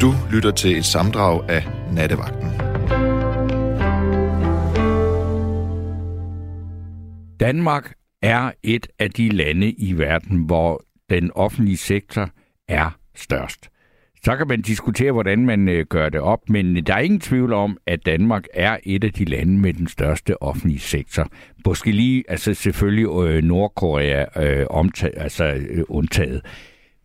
Du lytter til et samdrag af Nattevagten. Danmark er et af de lande i verden, hvor den offentlige sektor er størst. Så kan man diskutere, hvordan man øh, gør det op, men der er ingen tvivl om, at Danmark er et af de lande med den største offentlige sektor. Måske lige, altså selvfølgelig øh, Nordkorea øh, omtaget, altså, øh, undtaget.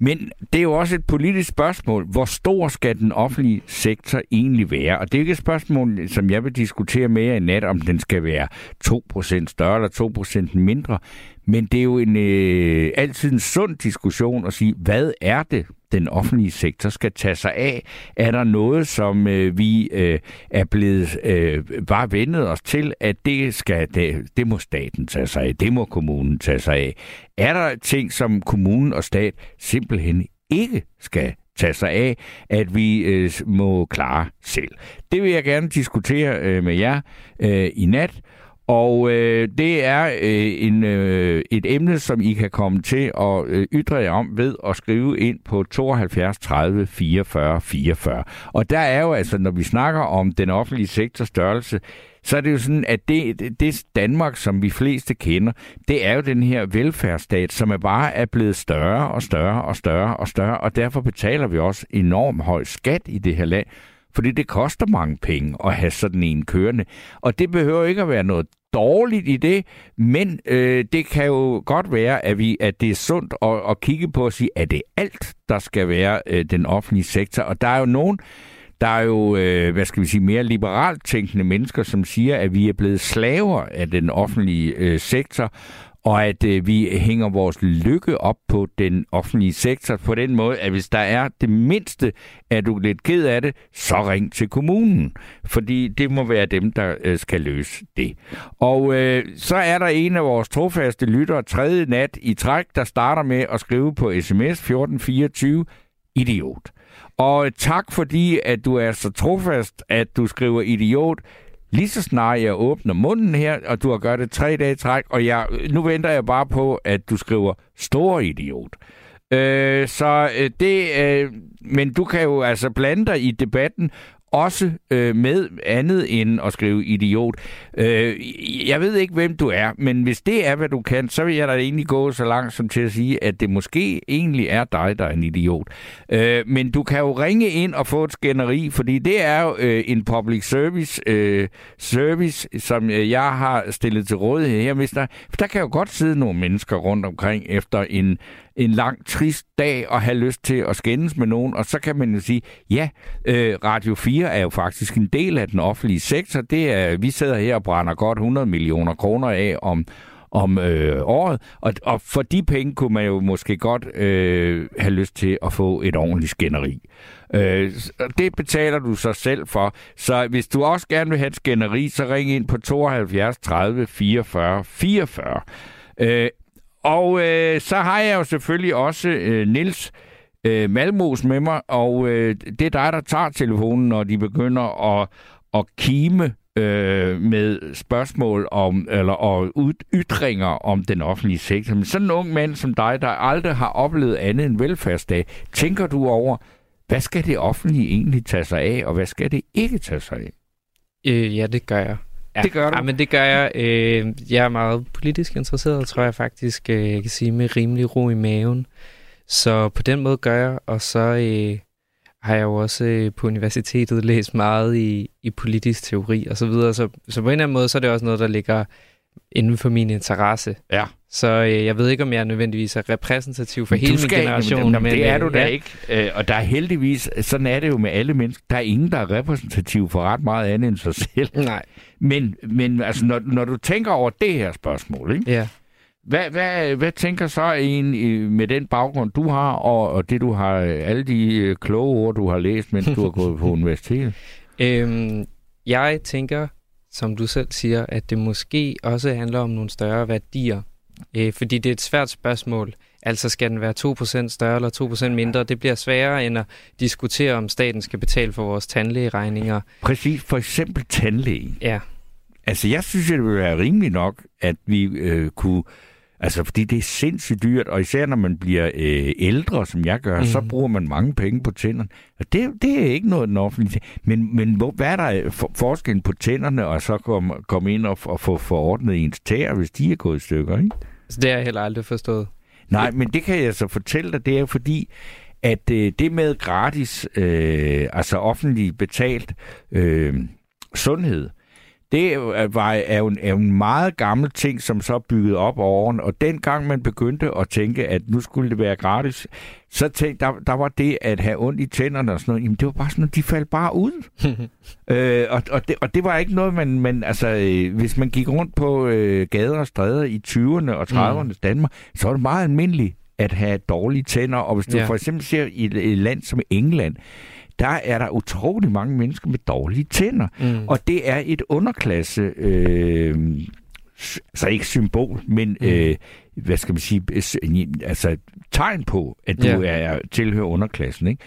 Men det er jo også et politisk spørgsmål. Hvor stor skal den offentlige sektor egentlig være? Og det er ikke et spørgsmål, som jeg vil diskutere med jer i nat, om den skal være 2% større eller 2% mindre. Men det er jo en, øh, altid en sund diskussion at sige, hvad er det, den offentlige sektor skal tage sig af? Er der noget, som øh, vi øh, er blevet øh, bare vendet os til, at det skal det, det må staten tage sig af, det må kommunen tage sig af? Er der ting, som kommunen og stat simpelthen ikke skal tage sig af, at vi øh, må klare selv? Det vil jeg gerne diskutere øh, med jer øh, i nat. Og øh, det er øh, en, øh, et emne, som I kan komme til at øh, ytre jer om ved at skrive ind på 72 30 44 44. Og der er jo altså, når vi snakker om den offentlige sektors størrelse, så er det jo sådan, at det, det, det Danmark, som vi fleste kender, det er jo den her velfærdsstat, som er bare er blevet større og større og større og større, og derfor betaler vi også enormt høj skat i det her land, fordi det koster mange penge at have sådan en kørende. Og det behøver ikke at være noget dårligt i det, men øh, det kan jo godt være, at, vi, at det er sundt at, at kigge på og sige, at det er alt, der skal være øh, den offentlige sektor. Og der er jo nogen, der er jo, øh, hvad skal vi sige, mere liberalt tænkende mennesker, som siger, at vi er blevet slaver af den offentlige øh, sektor, og at øh, vi hænger vores lykke op på den offentlige sektor på den måde, at hvis der er det mindste, at du er lidt ked af det, så ring til kommunen, fordi det må være dem, der øh, skal løse det. Og øh, så er der en af vores trofaste lyttere tredje nat i træk, der starter med at skrive på sms 1424 idiot. Og øh, tak fordi, at du er så trofast, at du skriver idiot. Lige så snart jeg åbner munden her, og du har gjort det tre dage træk, og jeg, nu venter jeg bare på, at du skriver stor idiot. Øh, så øh, det, øh, men du kan jo altså blande dig i debatten, også øh, med andet end at skrive idiot. Øh, jeg ved ikke, hvem du er, men hvis det er, hvad du kan, så vil jeg da egentlig gå så langt som til at sige, at det måske egentlig er dig, der er en idiot. Øh, men du kan jo ringe ind og få et skænderi, fordi det er jo øh, en public service, øh, service, som øh, jeg har stillet til rådighed her. mister. For der kan jo godt sidde nogle mennesker rundt omkring efter en en lang, trist dag og have lyst til at skændes med nogen. Og så kan man jo sige, ja, øh, Radio 4 er jo faktisk en del af den offentlige sektor. Det er, vi sidder her og brænder godt 100 millioner kroner af om, om øh, året, og, og for de penge kunne man jo måske godt øh, have lyst til at få et ordentligt skænderi. Øh, det betaler du så selv for. Så hvis du også gerne vil have et skænderi, så ring ind på 72 30 44 44. Øh, og øh, så har jeg jo selvfølgelig også øh, Nils øh, Malmos med mig, og øh, det er dig, der tager telefonen, når de begynder at, at kime øh, med spørgsmål om, eller og ytringer om den offentlige sektor. Men sådan en ung mand som dig, der aldrig har oplevet andet end velfærdsdag, tænker du over, hvad skal det offentlige egentlig tage sig af, og hvad skal det ikke tage sig af? Øh, ja, det gør jeg. Ja, det gør du? Ja, men det gør jeg. Øh, jeg er meget politisk interesseret, tror jeg faktisk, øh, jeg kan sige, med rimelig ro i maven. Så på den måde gør jeg, og så øh, har jeg jo også øh, på universitetet læst meget i, i politisk teori og så videre. Så, så på en eller anden måde, så er det også noget, der ligger inden for min interesse. Ja. Så øh, jeg ved ikke, om jeg nødvendigvis er repræsentativ for hele min generation. Men, men, det er du øh, da ja. ikke. Øh, og der er heldigvis, sådan er det jo med alle mennesker, der er ingen, der er repræsentativ for ret meget andet end sig selv. Nej. Men, men altså, når, når du tænker over det her spørgsmål, ikke? Ja. Hvad, hvad, hvad tænker så en med den baggrund, du har, og, og det du har, alle de kloge ord, du har læst, mens du har gået på universitetet? Øhm, jeg tænker, som du selv siger, at det måske også handler om nogle større værdier. Øh, fordi det er et svært spørgsmål. Altså skal den være 2% større eller 2% mindre? Det bliver sværere end at diskutere, om staten skal betale for vores tandlægeregninger. Præcis, for eksempel tandlæge. Ja. Altså jeg synes, det ville være rimeligt nok, at vi øh, kunne Altså, fordi det er sindssygt dyrt, og især når man bliver øh, ældre, som jeg gør, mm. så bruger man mange penge på tænderne. Og det, det er ikke noget, den offentlige... Men, men hvor, hvad er der for, forskellen på tænderne, og så komme kom ind og, og få forordnet ens tæer, hvis de er gået i stykker, ikke? Så det har jeg heller aldrig forstået. Nej, men det kan jeg så fortælle dig, det er fordi, at øh, det med gratis, øh, altså offentligt betalt øh, sundhed, det var, er, jo en, er jo en meget gammel ting, som så bygget op over årene. Og dengang man begyndte at tænke, at nu skulle det være gratis, så tænkte, der, der var det at have ondt i tænderne og sådan noget, jamen det var bare sådan noget, de faldt bare ud. øh, og, og, det, og det var ikke noget, man, man altså, øh, hvis man gik rundt på øh, gader og stræder i 20'erne og 30'erne mm. Danmark, så var det meget almindeligt at have dårlige tænder. Og hvis du ja. for eksempel ser i et land som England, der er der utrolig mange mennesker med dårlige tænder. Mm. Og det er et underklasse, øh, altså ikke symbol, men mm. øh, hvad skal man sige, altså tegn på, at du yeah. er tilhører underklassen. Ikke?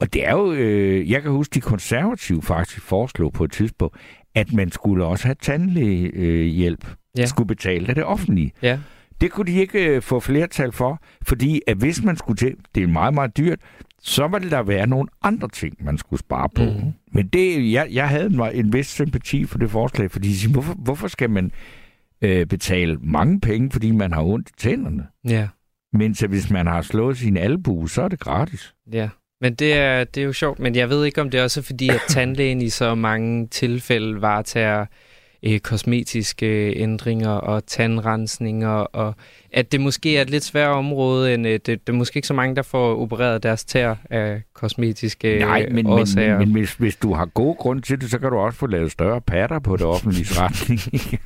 Og det er jo, øh, jeg kan huske, de konservative faktisk foreslog på et tidspunkt, at man skulle også have tandlægehjælp, øh, yeah. skulle betale af det offentlige. Yeah. Det kunne de ikke øh, få flertal for, fordi at hvis man skulle til, det er meget, meget dyrt, så ville der være nogle andre ting, man skulle spare på. Mm. Men det, jeg, jeg havde en vis sympati for det forslag, fordi hvorfor, hvorfor skal man øh, betale mange penge, fordi man har ondt i tænderne? Ja. Men så hvis man har slået sin albu, så er det gratis. Ja, men det er, det er jo sjovt. Men jeg ved ikke, om det er også fordi, at tandlægen i så mange tilfælde varetager øh, kosmetiske ændringer og tandrensninger, og at det måske er et lidt sværere område, end øh, det, det er måske ikke så mange, der får opereret deres tær af kosmetiske Nej, men, årsager. men, men hvis, hvis du har god grund til det, så kan du også få lavet større patter på det offentlige retning.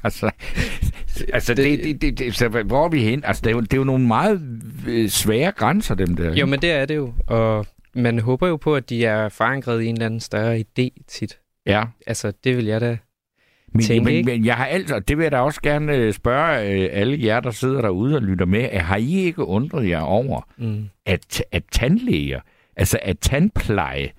altså, altså det, det, det, det, så hvor er vi hen? Altså, det er, jo, det er jo nogle meget øh, svære grænser, dem der. Jo, men det er det jo, og man håber jo på, at de er forankret i en eller anden større idé tit. Ja. Altså, det vil jeg da men, tænke, men, men jeg har altså, det vil jeg da også gerne øh, spørge øh, alle jer, der sidder derude og lytter med. Har I ikke undret jer over, mm. at, at tandlæger, altså at tandpleje,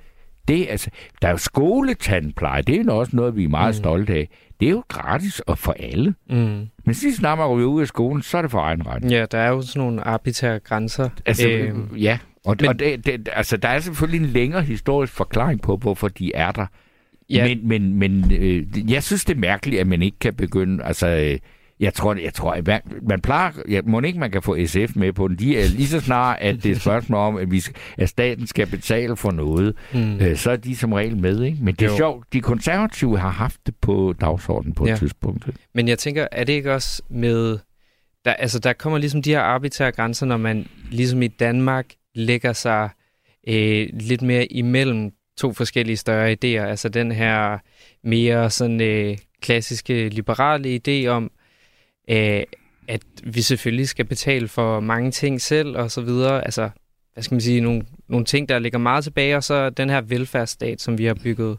det, altså, der er jo skoletandpleje, det er jo også noget, vi er meget mm. stolte af. Det er jo gratis og for alle. Mm. Men lige snart man ryger ud af skolen, så er det for egen ret. Ja, der er jo sådan nogle arbitrære grænser. Altså, øhm, ja, og, men, og det, det, altså, der er selvfølgelig en længere historisk forklaring på, hvorfor de er der. Ja. Men, men, men øh, jeg synes, det er mærkeligt, at man ikke kan begynde... Altså, øh, jeg tror, jeg tror at man plejer... Ja, må ikke, man kan få SF med på den. De er lige så snart, at det er et spørgsmål om, at, vi, at staten skal betale for noget, mm. øh, så er de som regel med. Ikke? Men det er jo. sjovt. De konservative har haft det på dagsordenen på ja. et tidspunkt. Men jeg tænker, er det ikke også med... Der, altså, der kommer ligesom de her arbitrære grænser, når man ligesom i Danmark lægger sig øh, lidt mere imellem to forskellige større idéer. Altså den her mere sådan øh, klassiske liberale idé om, øh, at vi selvfølgelig skal betale for mange ting selv og så videre. Altså, hvad skal man sige, nogle, nogle ting, der ligger meget tilbage, og så den her velfærdsstat, som vi har bygget,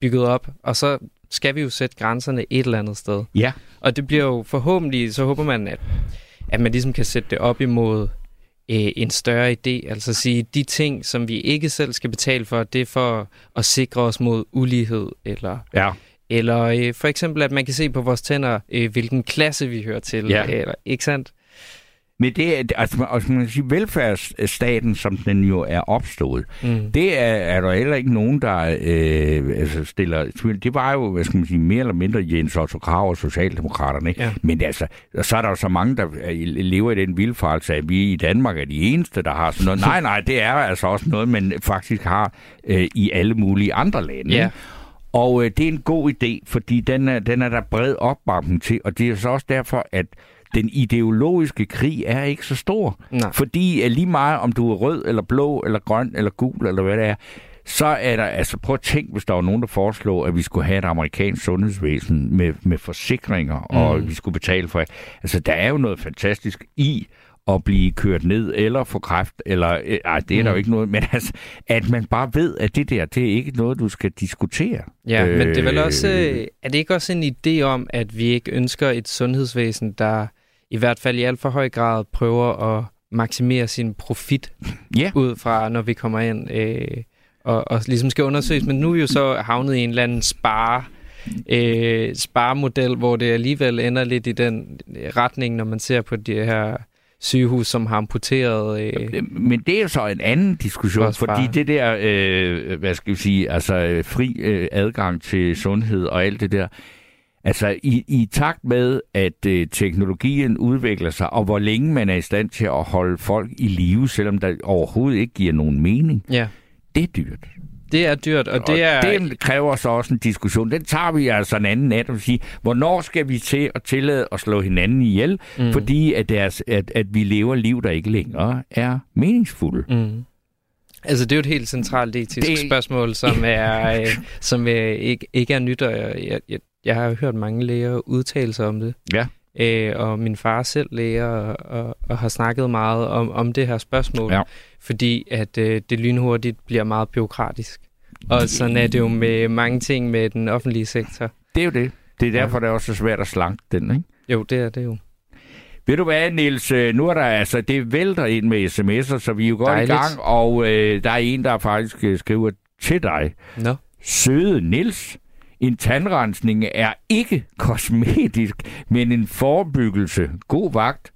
bygget op. Og så skal vi jo sætte grænserne et eller andet sted. Ja. Og det bliver jo forhåbentlig, så håber man, at, at man ligesom kan sætte det op imod øh, en større idé. Altså sige, de ting, som vi ikke selv skal betale for, det er for at sikre os mod ulighed. Eller, ja. eller øh, for eksempel, at man kan se på vores tænder, øh, hvilken klasse vi hører til. Ja. Eller, ikke sandt? Men det er, altså, altså man kan sige, velfærdsstaten, som den jo er opstået, mm. det er, er der heller ikke nogen, der øh, altså stiller Det var jo, hvad skal man sige, mere eller mindre Jens Otto Krav og Socialdemokraterne. Ikke? Ja. Men altså, så er der jo så mange, der lever i den vildfarelse, at vi i Danmark er de eneste, der har sådan noget. nej, nej, det er altså også noget, man faktisk har øh, i alle mulige andre lande. Ja. Og øh, det er en god idé, fordi den er, den er der bred opbakning til, og det er så også derfor, at den ideologiske krig er ikke så stor. Nej. Fordi lige meget, om du er rød, eller blå, eller grøn, eller gul, eller hvad det er, så er der, altså prøv at tænke, hvis der var nogen, der foreslår, at vi skulle have et amerikansk sundhedsvæsen med, med forsikringer, mm. og vi skulle betale for det. Altså, der er jo noget fantastisk i at blive kørt ned, eller få kræft, eller, øh, ej, det er mm. der jo ikke noget, men altså, at man bare ved, at det der, det er ikke noget, du skal diskutere. Ja, øh, men det er vel også, øh, er det ikke også en idé om, at vi ikke ønsker et sundhedsvæsen, der i hvert fald i alt for høj grad prøver at maksimere sin profit yeah. ud fra, når vi kommer ind øh, og, og ligesom skal undersøges. Men nu er vi jo så havnet i en eller anden spare øh, sparemodel, hvor det alligevel ender lidt i den retning, når man ser på de her sygehus, som har amputeret... Øh, Men det er jo så en anden diskussion, fordi det der, øh, hvad skal vi sige, altså øh, fri øh, adgang til sundhed og alt det der, altså i, i takt med, at øh, teknologien udvikler sig, og hvor længe man er i stand til at holde folk i live, selvom der overhovedet ikke giver nogen mening, ja, det er dyrt. det er dyrt, og det er... Og det kræver så også en diskussion. Den tager vi altså en anden nat og sige, hvornår skal vi til at tillade at slå hinanden ihjel, Mm. fordi at, deres, at, at vi lever liv, der ikke længere er meningsfulde. Mm. Altså, det er jo et helt centralt etisk Det- det... spørgsmål, som er øh, som øh, ikke, ikke er nyt, og jeg, jeg, jeg har hørt mange læger udtale sig om det. Ja. Øh, og min far selv læger, og, og, og har snakket meget om, om det her spørgsmål, Ja. fordi at øh, det lynhurtigt bliver meget byråkratisk. Og sådan er det jo med mange ting med den offentlige sektor. Det er jo det. Det er Ja. derfor, det er også så svært at slanke den, ikke? Jo, det er det jo. Ved du hvad, Niels? Øh, Nu er der altså, det vælter ind med sms'er, så vi er jo godt Dejligt. i gang. Og øh, der er en, der faktisk øh, skriver til dig. Nå. Søde Niels, en tandrensning er ikke kosmetisk, men en forebyggelse. God vagt.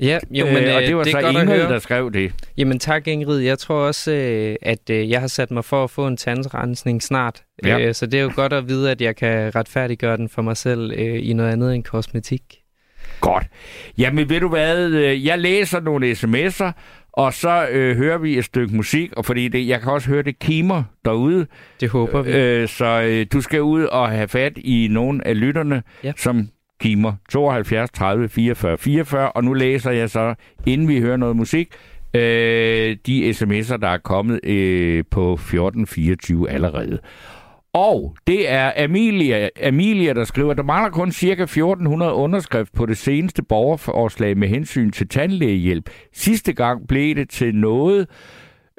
Ja, jo, men øh, og det var det så Ingrid, der skrev det. Jamen tak, Ingrid. Jeg tror også, øh, at øh, jeg har sat mig for at få en tandrensning snart. Ja. Øh, Så det er jo godt at vide, at jeg kan retfærdiggøre den for mig selv øh, i noget andet end kosmetik. Godt. Jamen ved du hvad, øh, jeg læser nogle sms'er, og så øh, hører vi et stykke musik, og fordi det, jeg kan også høre det kimer derude, Det håber vi. øh, så øh, du skal ud og have fat i nogle af lytterne, Ja. som kimer 72 30 44 44, og nu læser jeg så, inden vi hører noget musik, øh, de sms'er, der er kommet øh, på 1424 allerede. Og det er Amelia, Amelia, der skriver, der mangler kun ca. 1400 underskrift på det seneste borgerforslag med hensyn til tandlægehjælp. Sidste gang blev det til noget,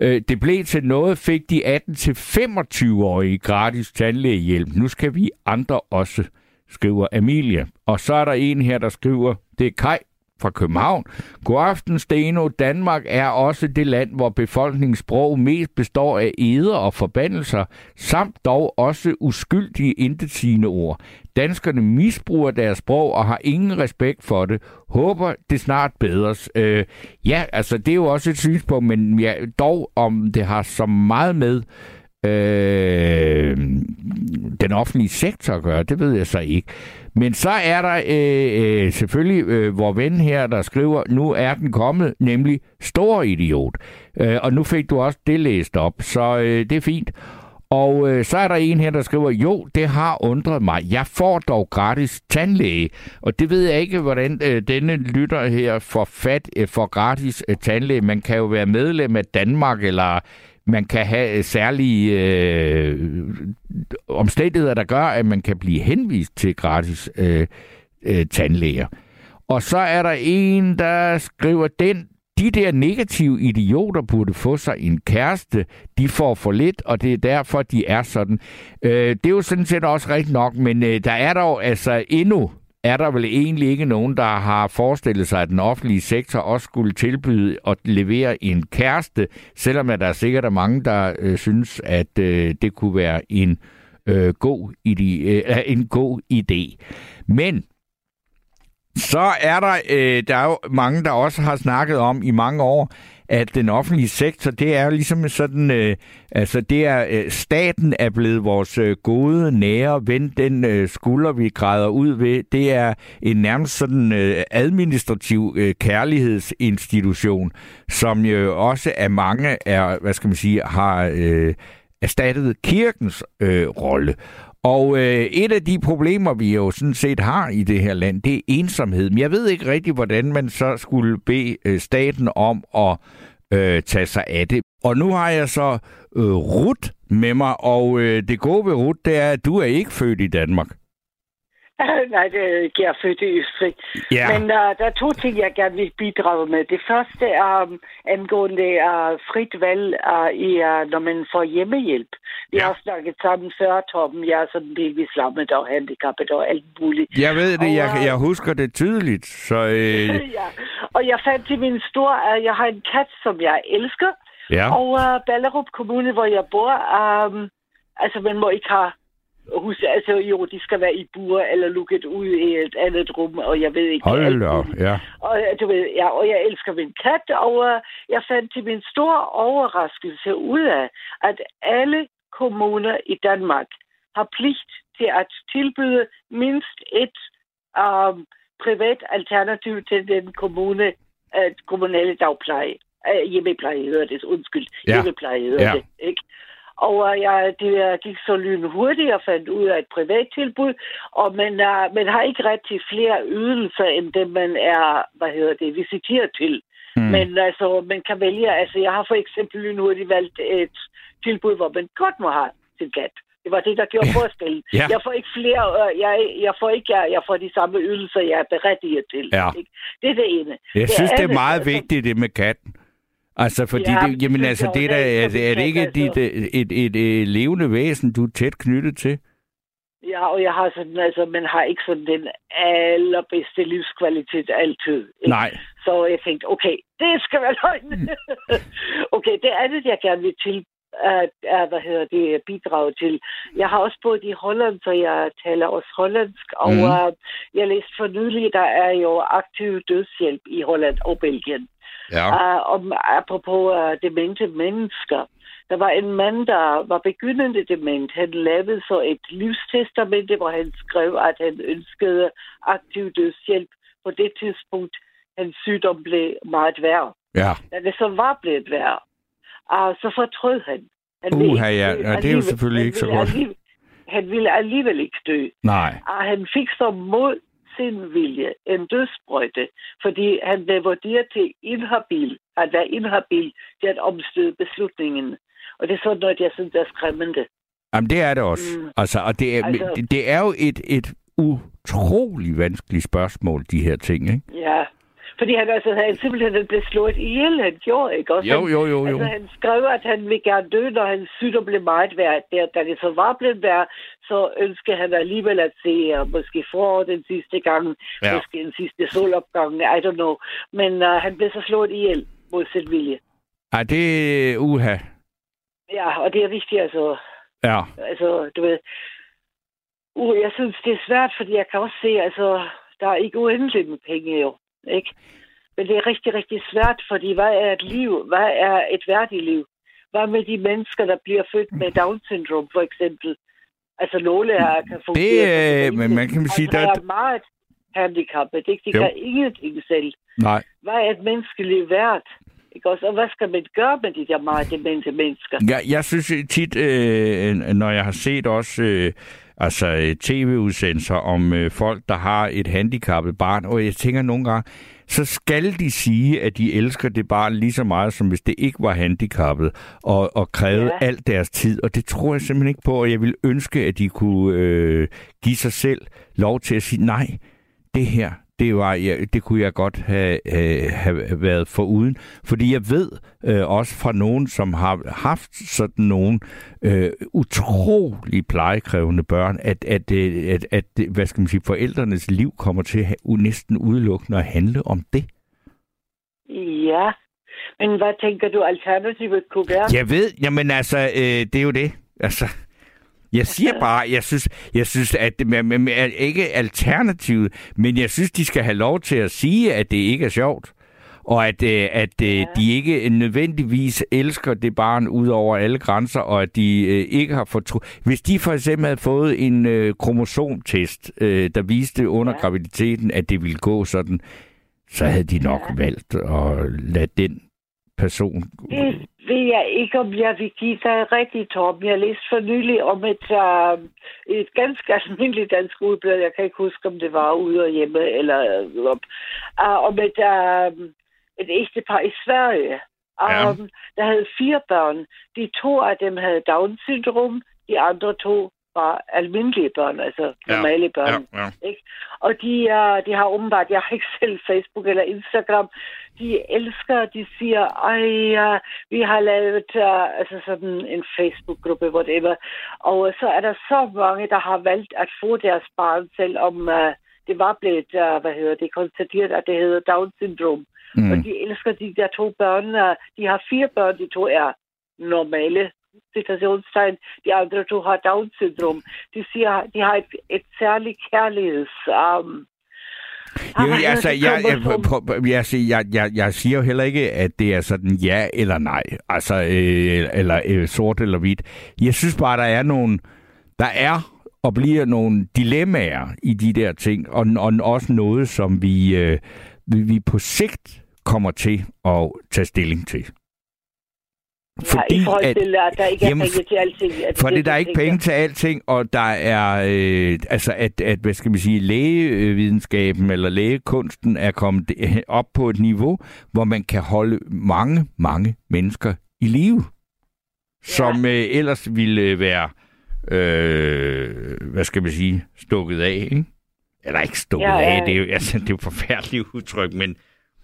øh, det blev til noget, fik de 18-25-årige gratis tandlægehjælp. Nu skal vi andre også, skriver Amelia. Og så er der en her, der skriver, det er Kai fra København. God aften, Steno. Danmark er også det land, hvor befolkningens sprog mest består af eder og forbandelser, samt dog også uskyldige intetsigende ord. Danskerne misbruger deres sprog og har ingen respekt for det. Håber det snart bedres. Øh, ja, altså det er jo også et synspunkt, men ja, dog om det har så meget med øh, den offentlige sektor at gøre, det ved jeg så ikke. Men så er der øh, øh, selvfølgelig øh, vor ven her, der skriver, nu er den kommet, nemlig stor idiot. Øh, og nu fik du også det læst op, så øh, det er fint. Og øh, så er der en her, der skriver, jo, det har undret mig. Jeg får dog gratis tandlæge. Og det ved jeg ikke, hvordan øh, denne lytter her får fat øh, for gratis øh, tandlæge. Man kan jo være medlem af Danmark, eller man kan have øh, særlige øh, omstændigheder, der gør, at man kan blive henvist til gratis øh, øh, tandlæger. Og så er der en, der skriver, den de der negative idioter burde få sig en kæreste. De får for lidt, og det er derfor, de er sådan. Øh, det er jo sådan set også rigtigt nok, men øh, der er dog altså endnu er der vel egentlig ikke nogen, der har forestillet sig, at den offentlige sektor også skulle tilbyde at levere en kæreste, selvom at der sikkert er mange, der øh, synes, at øh, det kunne være en, øh, god ide, øh, en god idé. Men så er der, øh, der er jo mange, der også har snakket om i mange år, at den offentlige sektor, det er jo ligesom sådan, øh, altså det er, øh, staten er blevet vores øh, gode, nære ven, den øh, skulder, vi græder ud ved, det er en nærmest sådan øh, administrativ øh, kærlighedsinstitution, som jo også af mange er, hvad skal man sige, har øh, erstattet kirkens øh, rolle. Og øh, et af de problemer, vi jo sådan set har i det her land, det er ensomhed. Men jeg ved ikke rigtig, hvordan man så skulle bede øh, staten om at øh, tage sig af det. Og nu har jeg så øh, Rut med mig, og øh, det gode ved Rut, det er, at du er ikke født i Danmark. Nej, det er. Jeg er født i Østrig. Ja, Men uh, der er to ting, jeg gerne vil bidrage med. Det første er um, angående uh, frit valg, uh, i, uh, når man får hjemmehjælp. Vi Ja. har snakket sammen før, Torben. Jeg er sådan delvis lammet og handicappet og alt muligt. jeg ved det, jeg, Og, øh, jeg husker det tydeligt. Så øh, ja. Og jeg fandt til min store, at jeg har en kat, som jeg elsker. ja, Og uh, Ballerup Kommune, hvor jeg bor, um, altså man må ikke have hus, altså jo, de skal være i bur eller lukket ud i et andet rum, og jeg ved ikke Hold op, ja. Og øh, du ved, ja, og jeg elsker min kat, og øh, jeg fandt til min store overraskelse ud af, at alle kommuner i Danmark har pligt til at tilbyde mindst et um, privat alternativ til den kommune, uh, kommunale dagpleje. Uh, hjemmepleje hedder det, undskyld. Ja. Hjemmepleje hedder Ja. det, ikke? Og uh, jeg, det uh, gik så lynhurtigt og fandt ud af et privat tilbud, og man, uh, man har ikke ret til flere ydelser, end det man er, hvad hedder det, visiteret til. Mm. Men altså, man kan vælge, altså jeg har for eksempel lynhurtigt valgt et tilbud, hvor man godt må have sin kat. Det var det, der gjorde forskellen. Ja. Jeg får ikke flere, øh, jeg, jeg får ikke, jeg, jeg får de samme ydelser, jeg er berettiget til. Ja. Ikke? Det er det ene. Jeg synes, det er andet, meget altså, vigtigt, det med katten. Altså, fordi Ja, det, jamen, altså, det er, da, er, det- er det ikke altså. dit, øh, et, et, et, et levende væsen, du er tæt knyttet til? Ja, og jeg har sådan, altså, man har ikke sådan den allerbedste livskvalitet altid. Ikke? Nej. Så jeg tænkte, okay, det skal være løgn. okay, det andet, jeg gerne vil til, er, er, hvad hedder det, bidrage til. Jeg har også boet i Holland, så jeg taler også hollandsk, og mm. uh, jeg læste for nylig, der er jo aktiv dødshjælp i Holland og Belgien. Ja. Uh, om, apropos uh, demente mennesker. Der var en mand, der var begyndende dement. Han lavede så et livstestamente, hvor han skrev, at han ønskede aktiv dødshjælp. På det tidspunkt, hans sygdom blev meget værre. Ja. Da det så var blevet værre, uh, så fortrød han. han Uha, ja. Ja, det er jo selvfølgelig ikke så godt. alligevel- Han ville alligevel ikke dø. Nej. Og han fik så mod sin vilje en dødsbrøjte, fordi han blev vurderet til inhabil, at være inhabil til at omstøde beslutningen. Og det er sådan noget, jeg synes er skræmmende. Jamen, det er det også. Mm. Altså, og det er, Altså- det er jo et, et utrolig vanskeligt spørgsmål, de her ting, ikke? Ja, fordi han, altså, han simpelthen blev slået ihjel, han gjorde, ikke? Også Jo, han, jo, jo, jo. Altså, han skrev, at han ville gerne dø, når hans sygdom blev meget værd. Der, da det så var blevet værd, så ønskede han alligevel at se uh, måske forår den sidste gang, Ja. ja. måske den sidste solopgang, I don't know. Men uh, han blev så slået ihjel mod sin vilje. Ej, det er uha. Ja, og det er vigtigt, altså, Ja. altså, du ved, uh, jeg synes, det er svært, fordi jeg kan også se, altså, der er ikke uendeligt med penge jo, ikke? Men det er rigtig, rigtig svært, fordi hvad er et liv? Hvad er et værdigt liv? Hvad med de mennesker, der bliver født med Down-syndrom, for eksempel? Altså, nogle her kan fungere... Det, øh, men man kan sige, altså, der er meget handicappet, ikke? De Jo. kan ingenting selv. Nej. Hvad er et menneskeliv værd? Ikke også? Og hvad skal man gøre med de der meget demente mennesker? Ja, jeg synes tit, øh, når jeg har set også øh, altså, øh, tv-udsendelser om øh, folk, der har et handicappet barn, og jeg tænker nogle gange, så skal de sige, at de elsker det barn lige så meget, som hvis det ikke var handicappet, og, og kræve ja. Alt deres tid. Og det tror jeg simpelthen ikke på, og jeg vil ønske, at de kunne øh, give sig selv lov til at sige, nej, det her, det, var, ja, det kunne jeg godt have, have, have været foruden. Fordi jeg ved øh, også fra nogen, som har haft sådan nogle øh, utrolig plejekrævende børn, at, at, øh, at, at, hvad skal man sige, forældrenes liv kommer til at næsten udelukkende at handle om det. Ja, men hvad tænker du, alternativet kunne være? Jeg ved, jamen altså, øh, det er jo det. Altså, jeg siger bare, jeg synes, jeg synes at det med, ikke alternativet, men jeg synes, de skal have lov til at sige, at det ikke er sjovt. Og at, øh, at øh, Ja. de ikke nødvendigvis elsker det barn ud over alle grænser, og at de øh, ikke har fortrudt. Hvis de for eksempel havde fået en øh, kromosomtest, øh, der viste under Ja. graviditeten, at det ville gå sådan, så havde de nok Ja. valgt at lade den person... Det ved jeg ikke, om jeg vil give dig rigtig, Torben. Jeg læste for nylig om et, uh, et ganske almindeligt dansk udblad. Jeg kan ikke huske, om det var ude og hjemme, eller uh, om et, uh, et ægtepar i Sverige. Ja. Um, der havde fire børn. De to af dem havde Down-syndrom. De andre to var almindelige børn, altså Ja. normale børn. ja. Ikke? Og de, uh, de har åbenbart, jeg har ikke selv Facebook eller Instagram, de elsker, de siger, ej, uh, vi har lavet uh, altså sådan en Facebook-gruppe, whatever. Og uh, så er der så mange, der har valgt at få deres barn, selvom uh, det var blevet, uh, hvad hedder det, konstateret, at det hedder Down-syndrom. Mm. Og de elsker de der to børn. Uh, de har fire børn, de to er normale citationstegn, de andre to har Down-syndrom. De siger, de har et, et særligt kærligheds... Um, jo, altså, jeg, jeg, jeg, jeg, jeg, jeg siger jo heller ikke, at det er sådan ja eller nej, altså, øh, eller øh, sort eller hvidt. Jeg synes bare, der er nogle, der er og bliver nogle dilemmaer i de der ting, og, og også noget, som vi, øh, vi på sigt kommer til at tage stilling til. Fordi ja, i forhold til, at der ikke jamen, er penge til alting. At fordi det, der er ikke penge til alting, og der er, øh, altså at, at, hvad skal man sige, lægevidenskaben eller lægekunsten er kommet op på et niveau, hvor man kan holde mange, mange mennesker i live, ja. som øh, ellers ville være, øh, hvad skal man sige, stukket af, ikke? Eller ikke stukket ja, ja. af, det er jo, altså, det er jo forfærdeligt udtryk, men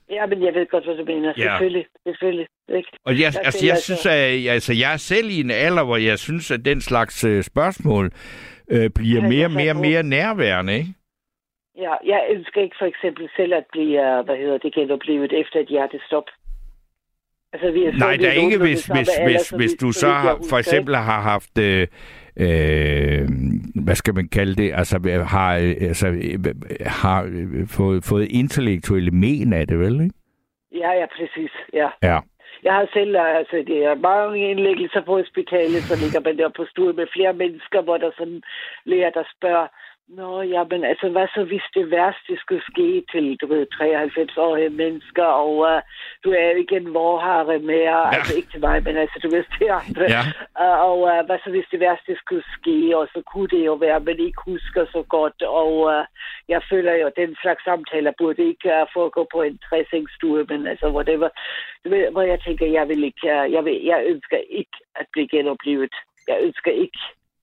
Ja, men jeg ved godt, hvad du mener. Ja. Selvfølgelig, selvfølgelig. Ikke? Og jeg, jeg altså, jeg altså... synes, at altså, jeg er selv i en alder, hvor jeg synes, at den slags uh, spørgsmål uh, bliver ja, mere og mere, mere nærværende, ikke? Ja, jeg ønsker ikke for eksempel selv at blive, hvad hedder det, genoplevet efter et hjertestop. Altså, vi Nej, der er ikke, hvis, hvis, hvis, hvis du så har, for eksempel har haft øh, øh, hvad skal man kalde det, altså har, altså, har fået, fået intellektuelle men af det, vel? Ikke? Ja, ja, præcis, ja. Ja. Jeg har selv, altså det er mange indlæggelser på hospitalet, så ligger man der på stue med flere mennesker, hvor der sådan læger, der spørger, Nå, ja, men altså, hvad så hvis det værste skulle ske til, du ved, 93-årige mennesker, og uh, du er jo ikke en vorhare mere, ja. altså ikke til mig, men altså, du ved, til andre. Ja. Uh, og uh, hvad så hvis det værste skulle ske, og så kunne det jo være, men ikke husker så godt, og uh, jeg føler jo, at den slags samtaler burde ikke uh, foregå på en dressingstue, men altså, whatever. Du ved, hvor jeg tænker, jeg vil ikke, uh, jeg, vil, jeg ønsker ikke at blive genoplevet. Jeg ønsker ikke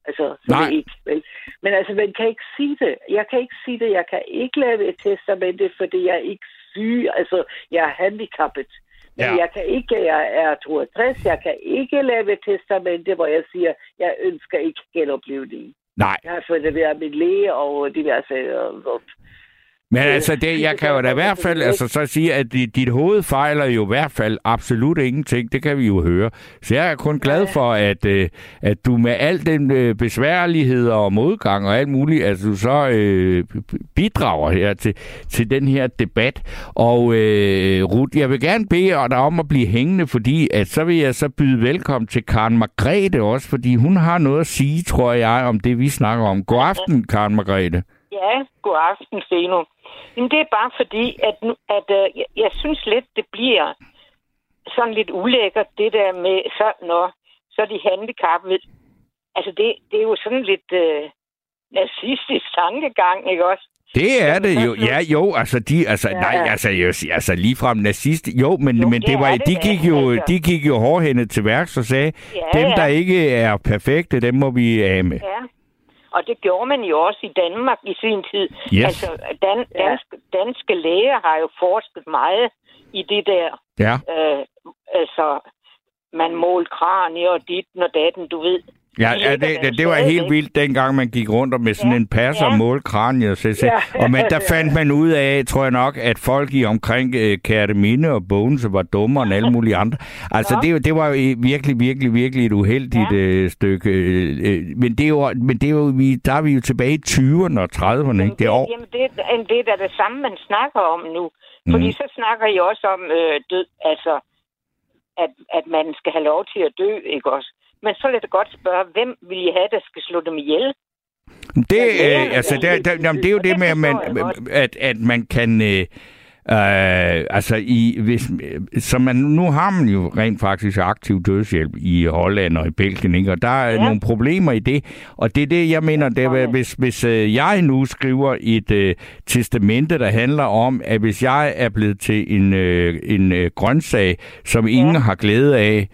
Altså, så Nej. det ikke, vel? Men altså, man kan ikke sige det. Jeg kan ikke sige det. Jeg kan ikke lave et testamente, fordi jeg er ikke syg. Altså, jeg er handicappet. Men ja. jeg kan ikke, jeg er 62, jeg kan ikke lave et testamente, hvor jeg siger, jeg ønsker ikke genoplevning. Nej. Jeg har fået det ved min læge og diverse og, men altså, det, jeg kan jo da i hvert fald altså, så sige, at dit, dit hoved fejler jo i hvert fald absolut ingenting. Det kan vi jo høre. Så jeg er kun glad for, at, øh, at du med al den øh, besværlighed og modgang og alt muligt, at du så øh, bidrager her til, til den her debat. Og øh, Ruth, jeg vil gerne bede dig om at blive hængende, fordi at så vil jeg så byde velkommen til Karen Margrethe også, fordi hun har noget at sige, tror jeg, om det, vi snakker om. God aften, Karen Margrethe. Ja, god aften, Steno. Men det er bare fordi, at, at uh, jeg, jeg synes lidt, det bliver sådan lidt ulækkert, det der med, så, når, så er de handicappede. Altså, det, det er jo sådan lidt uh, nazistisk tankegang, ikke også? Det er det jo. Ja, jo, altså de, altså, ja. nej, altså, sige, altså ligefrem nazist. Jo, men, jo, men det, det var, det, de gik jo, altså. de gik jo hårdhændet til værks og sagde, ja, dem, der ikke er perfekte, dem må vi af med. Ja, og det gjorde man jo også i Danmark i sin tid. Yes. Altså, dan, danske, danske læger har jo forsket meget i det der. Ja. Øh, altså, man målte kranier og dit og datten, du ved. Ja, ja det, det, det var helt vildt, dengang man gik rundt med sådan ja, en pas og målte kranier. Så, så. Ja. Og men der fandt man ud af, tror jeg nok, at folk i omkring uh, Kærteminde og Bogense var dummere end alle mulige andre. Altså, ja. det, det var jo virkelig, virkelig, virkelig et uheldigt ja. uh, stykke. Uh, men det er jo, men det er jo, vi, der er vi jo tilbage i 20'erne og 30'erne, ikke? Det år. Jamen, det, det er da det samme, man snakker om nu. Fordi mm. så snakker I også om øh, død, altså, at, at man skal have lov til at dø, ikke også? Men så vil jeg godt spørge, hvem vil I have, der skal slå dem ihjel? Det, øh, altså, det, det, det er jo det med, at man, at, at man kan... Øh, Øh, altså, i, hvis, så man, nu har man jo rent faktisk aktiv dødshjælp i Holland og i Belgien, ikke? og der er ja. nogle problemer i det. Og det er det, jeg mener, det er, hvis, hvis øh, jeg nu skriver et øh, testamente, der handler om, at hvis jeg er blevet til en, øh, en øh, grøntsag, som ingen ja. har glæde af,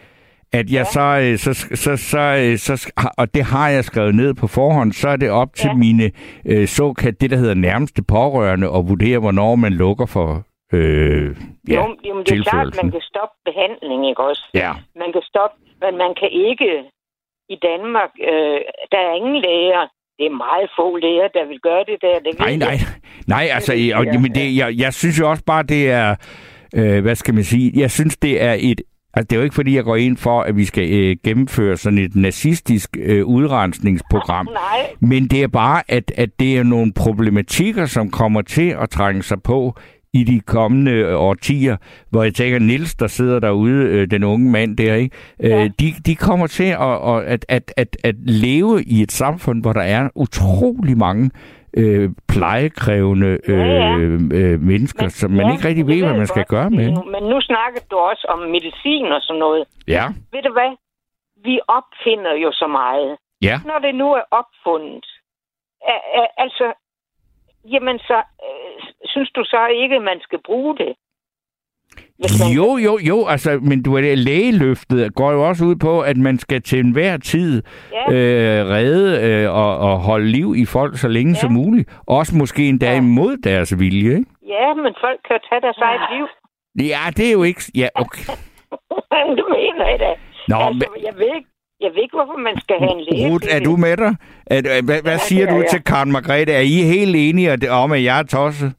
at jeg ja. så, så, så, så, så, og det har jeg skrevet ned på forhånd, så er det op til ja. mine øh, såkaldt, det der hedder nærmeste pårørende, at vurdere, hvornår man lukker for øh, ja, jo, jo, det er klart, man kan stoppe behandling, ikke også? Ja. Man kan stoppe, men man kan ikke i Danmark, øh, der er ingen læger, det er meget få læger, der vil gøre det der. Det nej, nej. Nej, altså, og, men det, jeg, jeg synes jo også bare, det er, øh, hvad skal man sige, jeg synes, det er et Altså, det er jo ikke, fordi jeg går ind for, at vi skal øh, gennemføre sådan et nazistisk øh, udrensningsprogram. Nej. Men det er bare, at, at det er nogle problematikker, som kommer til at trænge sig på i de kommende øh, årtier, hvor jeg tænker, Nils, der sidder derude, øh, den unge mand der, ikke? Øh, Ja. de, de kommer til at, at, at, at, at, at leve i et samfund, hvor der er utrolig mange øh, plejekrævende øh, Ja, ja. øh, mennesker, Men- som man ja, ikke rigtig ved, hvad man skal godt. gøre med. Men nu snakker du også om medicin og sådan noget. Ja, Ved du hvad? Vi opfinder jo så meget. ja. Når det nu er opfundet, altså, jamen så, øh, synes du så ikke, at man skal bruge det? Hvis man- Jo, jo, jo, altså, men du er det, lægeløftet går jo også ud på, at man skal til enhver tid Ja. øh, redde øh, og, og holde liv i folk så længe Ja. som muligt. Også måske endda Ja. imod deres vilje, ikke? Ja, men folk kan tage deres eget liv. Ja, det er jo ikke... Ja, okay. du mener jeg da. Nå, altså, jeg ved ikke, jeg ved ikke, hvorfor man skal have en læge. Ruth, er du med dig? Er, er, hvad, hvad Ja, siger er du jeg. til Karen Margrethe? Er I helt enige om, at jeg er tosset?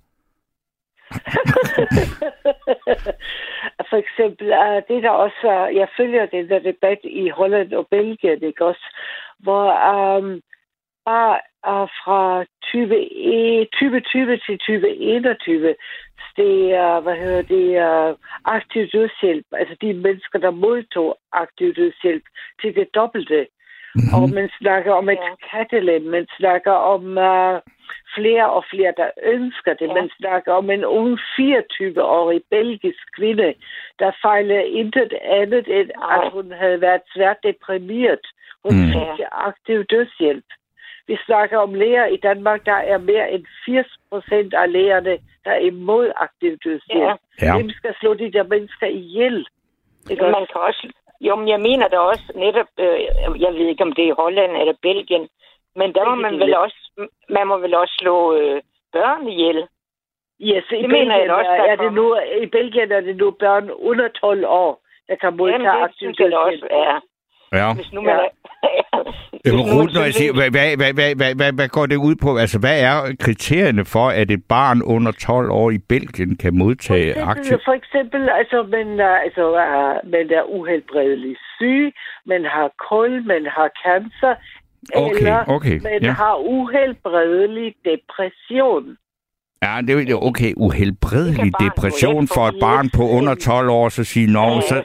For eksempel, uh, det der også, uh, jeg følger den der debat i Holland og Belgien, ikke også, hvor um, bare uh, fra 20, 2020 til 2021 det er, hvad hedder det, uh, aktiv dødshjælp, altså de mennesker, der modtog aktiv dødshjælp til det dobbelte. Mm-hmm. Og man snakker om et Ja. kattelem, man snakker om uh, flere og flere, der ønsker det. Ja. Man snakker om en ung 24-årig belgisk kvinde, der fejlede intet andet, end Ej. at hun havde været svært deprimeret. Hun Mm. fik aktiv dødshjælp. Vi snakker om læger i Danmark, der er mere end 80 procent af lægerne, der er imod aktiv dødshjælp. Ja. Ja. Hvem skal slå de der mennesker ihjel? Ikke Man kan også... Jo, men jeg mener da også netop... Øh, jeg ved ikke, om det er Holland eller Belgien, men der må man vel også... Man må vel også slå øh, børn ihjel. Yes, i Det mener Belgien, jeg også, er, der er det nu, i Belgien er det nu børn under 12 år, der kan modtage Jamen, det synes jeg også er. Ja. Hvis nu man Ja. Jamen, Ruth, når jeg siger, hvad, hvad, hvad, hvad, hvad, hvad, hvad går det ud på? Altså, hvad er kriterierne for, at et barn under 12 år i Belgien kan modtage For aktiv... eksempel, for eksempel altså, man, er, altså, man er uhelbredeligt syg, man har kul, man har cancer, Okay, eller okay, man ja. har uhelbredelig depression. Ja, det er jo okay. Uhelbredelig depression for et barn på under 12 år, så sige, nå, så...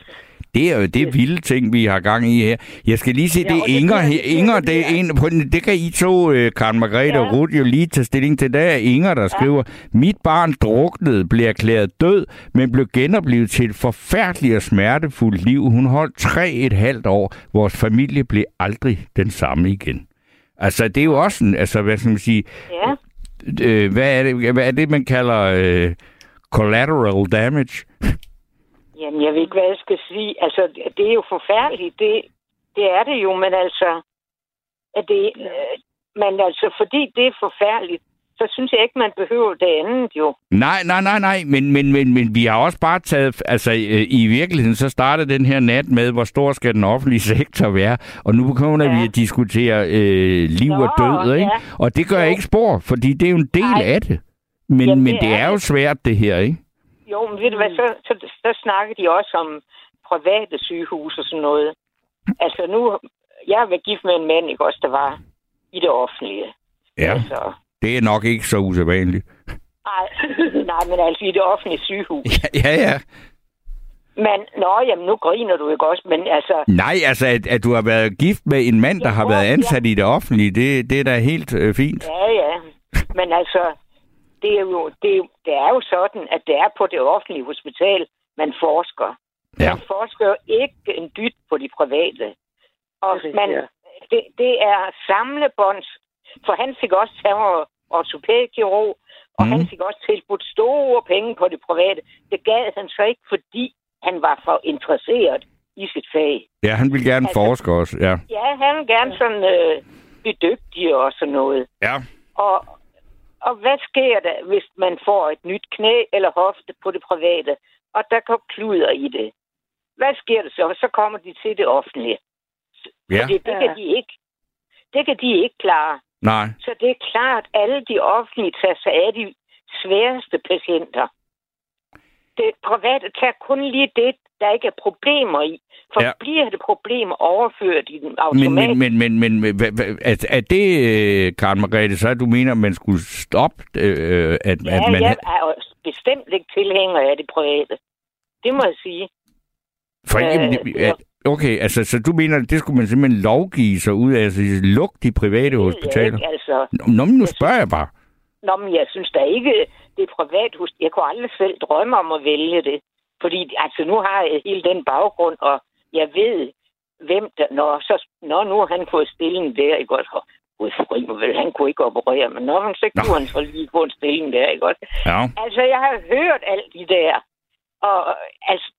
Det er jo det vilde ting, vi har gang i her. Jeg skal lige se, Ja, det er og det Inger. Inger, det er en, på den- det kan I to, øh, Karen Margrethe og Ja. Ruth, jo lige tage stilling til. Der er Inger, der skriver, mit barn druknede, blev erklæret død, men blev genoplevet til et forfærdeligt og smertefuldt liv. Hun holdt tre et halvt år. Vores familie blev aldrig den samme igen. Altså, det er jo også en, altså, hvad skal man sige, Ja, øh, hvad, er det, hvad er det, man kalder øh, collateral damage? jamen jeg ved ikke, hvad jeg skal sige. Altså, det er jo forfærdeligt. Det, det er det jo, men altså... At det, øh, men altså, fordi det er forfærdeligt, så synes jeg ikke, man behøver det andet jo. Nej, nej, nej, nej, men, men, men, men vi har også bare taget, altså øh, i virkeligheden, så startede den her nat med, hvor stor skal den offentlige sektor være, og nu begynder Ja. vi at diskutere øh, liv Nå, og død, ikke? ja. Og det gør Jo. ikke spor, fordi det er jo en del Nej. af det. Men, Jamen, men det det er er jo svært, det her, ikke? Jo, men ved du hvad, så, så, så snakker de også om private sygehus og sådan noget. Altså nu, jeg har været gift med en mand, ikke også, der var i det offentlige. Ja, Altså, det er nok ikke så usædvanligt. nej, nej, men altså i det offentlige sygehus. Ja, ja, ja. Men, nå, jamen nu griner du ikke også, men altså, Nej, altså, at, at du har været gift med en mand, der Ja, har været ja. ansat i det offentlige, det, det er da helt øh, fint. ja, ja. Men altså, det er, jo, det, er jo, det er jo sådan, at det er på det offentlige hospital, man forsker. Ja. Man forsker jo ikke en dyt på de private. Og Det er man, det, det er samlebånds... For han fik også han var ortopædkirurg, og Mhm. mm. han fik også tilbudt store penge på det private. Det gad han så ikke, fordi han var for interesseret i sit fag. Ja, han vil gerne Altså- forske også, ja. Ja, han vil gerne sådan øh, blive dygtig og sådan noget. Ja, Og, og hvad sker der, hvis man får et nyt knæ eller hofte på det private, og der går kluder i det? Hvad sker der så? Så kommer de til det offentlige. ja, Fordi det Ja. kan de ikke. Det kan de ikke klare. nej. Så det er klart, at alle de offentlige tager sig af de sværeste patienter. Det private tager kun lige det, der ikke er problemer i. For Ja. ja. bliver det problemer overført i den Men, automatisk? men, men, men, men hvad, hvad, er, er det, øh, Karen Margrethe, så du mener, at man skulle stoppe, øh, at, ja, at man... jeg er bestemt ikke tilhænger af det private. Det må jeg sige. For, Øh, øh, ja. okay, altså, så du mener, at det skulle man simpelthen lovgive sig ud af, altså lukke de private hospitaler? Ikke, altså. Nå, men nu spørger jeg bare. Nå, men jeg synes da ikke, det er privat hus. Jeg kunne aldrig selv drømme om at vælge det. Fordi altså, nu har jeg hele den baggrund, og jeg ved, hvem der... Når, så, når nu han fået stilling der, ikke godt? Gud vel, han kunne ikke operere, men når man så Nå. kunne han så lige få en stilling der, ikke godt? Ja. Altså, jeg har hørt alt de der. Og, altså,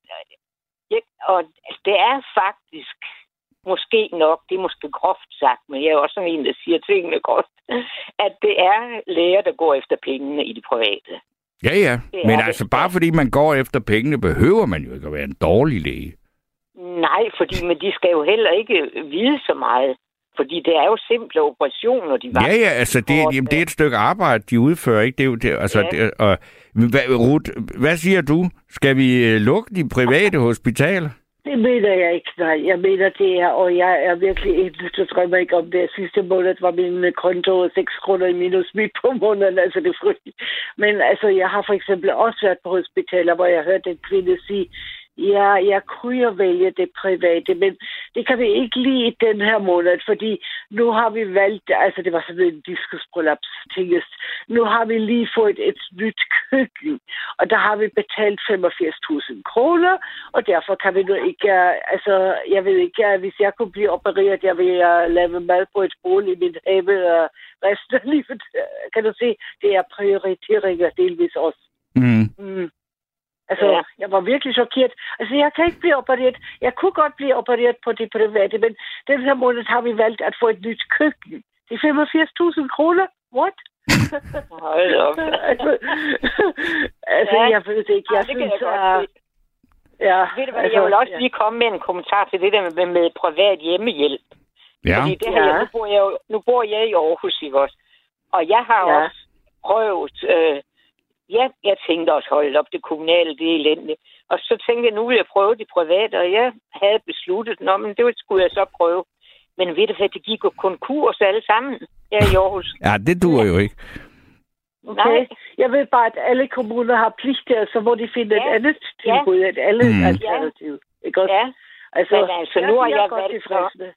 jeg, og altså, det er faktisk måske nok, det er måske groft sagt, men jeg er også sådan en, der siger tingene groft, at det er læger, der går efter pengene i det private. Ja, ja. Det Men det. altså, bare fordi man går efter pengene, behøver man jo ikke at være en dårlig læge. Nej, fordi men de skal jo heller ikke vide så meget. Fordi det er jo simple operationer, de var. Ja, ja, altså, det, jamen, det er et stykke arbejde, de udfører, ikke? Det er jo det, altså, Ja. det, og, hvad, Ruth, hvad siger du? Skal vi øh, lukke de private hospitaler? Det mener jeg ikke, nej. Jeg mener det er, og jeg er virkelig ikke, så drømmer ikke om det. Sidste måned var min øh, konto 6 kroner i minus midt på måneden, altså det er frygteligt. Men altså, jeg har for eksempel også været på hospitaler, hvor jeg hørte en kvinde sige, ja, jeg kunne jo vælge det private, men det kan vi ikke lige i den her måned, fordi nu har vi valgt, altså det var sådan en diskusprolaps tingest, nu har vi lige fået et nyt køkken, og der har vi betalt 85.000 kroner, og derfor kan vi nu ikke, altså jeg ved ikke, hvis jeg kunne blive opereret, jeg vil lave mad på et bål i min have uh, resten af livet, kan du se, det er prioriteringer delvis også. Mm. Mm. Altså, Ja. ja. jeg var virkelig chokeret. Altså, jeg kan ikke blive opereret. Jeg kunne godt blive opereret på det private, men den her måned har vi valgt at få et nyt køkken. Det er 85.000 kroner. What? Hold op. altså, altså Ja. jeg ved det ikke. Jeg det kan synes, jeg at... Ja, Ved du hvad, altså, jeg vil også ja. lige komme med en kommentar til det der med, med privat hjemmehjælp. Ja. Fordi det her, Ja. ja. nu, bor jeg nu bor jeg i Aarhus, ikke også? Og jeg har Ja. ja. også prøvet... Øh, ja, jeg tænkte også, hold op, det kommunale, det er elendigt. Og så tænkte jeg, nu vil jeg prøve det private, og jeg havde besluttet, Nå, men det skulle jeg så prøve. Men ved du hvad, det gik jo konkurs alle sammen her i Aarhus. Ja, det duer jo ikke. Okay. Nej. Jeg ved bare, at alle kommuner har pligt til, så må de finde Ja. et andet tilbud, et andet Mm. alternativ. Ikke også? Ja, Altså, Men altså, nu har er jeg godt valgt med.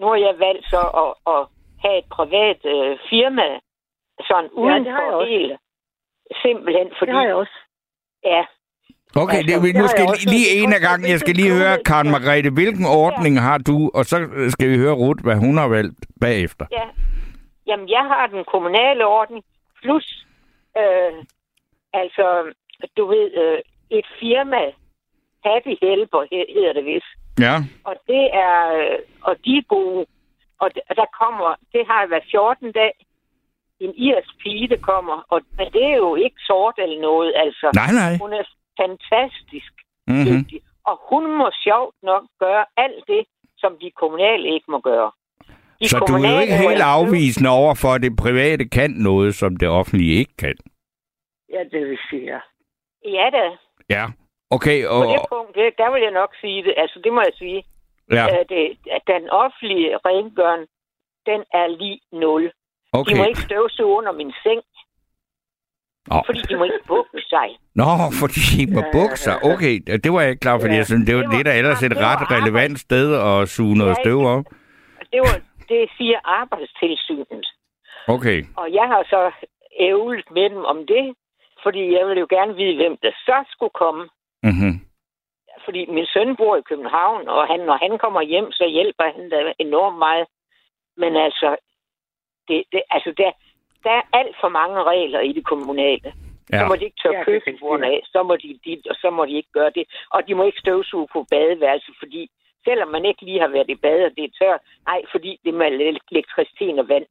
nu har jeg valgt så at, at have et privat øh, firma, sådan uden det har jeg for også. hele. Simpelthen, fordi... Det har jeg også. Ja, Okay, Altså, det, vi- det nu har skal lige Det en af gangen, jeg skal lige høre. Karen Margrethe, hvilken ordning har du, og så skal vi høre Ruth, hvad hun har valgt bagefter. ja. Jamen, jeg har den kommunale ordning, plus, øh, altså, du ved, øh, et firma, Happy Helper he- hedder det vist. Ja. Og det er, øh, og de er gode. Og der kommer, det har været 14 dage, en irsk pige, der kommer. Og, men det er jo ikke sort eller noget, altså. Nej, nej. Hun er fantastisk Mm-hmm. dygtig. Og hun må sjovt nok gøre alt det, som de kommunale ikke må gøre. De Så du er jo ikke helt afvisende over for, at det private kan noget, som det offentlige ikke kan. Ja, det vil sige, ja. Da. Ja. Okay, På og... det punkt, det, der vil jeg nok sige det. Altså, det må jeg sige. Ja, At, det, at den offentlige rengøring, den er lige nul. De okay. må ikke støvsuge under min seng, Nå. fordi de må ikke bukke sig. Nå, fordi de må bukke sig. Okay, det var jeg ikke klar, fordi Ja. jeg synes, det var Det var- det, der ellers et ret relevant sted at suge noget Ja, støv op. Det, var, det siger arbejdstilsynet. Okay. Og jeg har så ævlet med dem om det, fordi jeg vil jo gerne vide, hvem der så skulle komme. Mm-hmm. Fordi min søn bor i København, og han, når han kommer hjem, så hjælper han da enormt meget. Men altså, det, det, altså der, der er alt for mange regler i det kommunale. Ja. Så må de ikke tørre Ja, køkkenbordene af, så må de dit, og så må de ikke gøre det. Og de må ikke støvsuge på badeværelset, fordi selvom man ikke lige har været i bad, og det er tørt, nej, fordi det er med elektricitet og vand.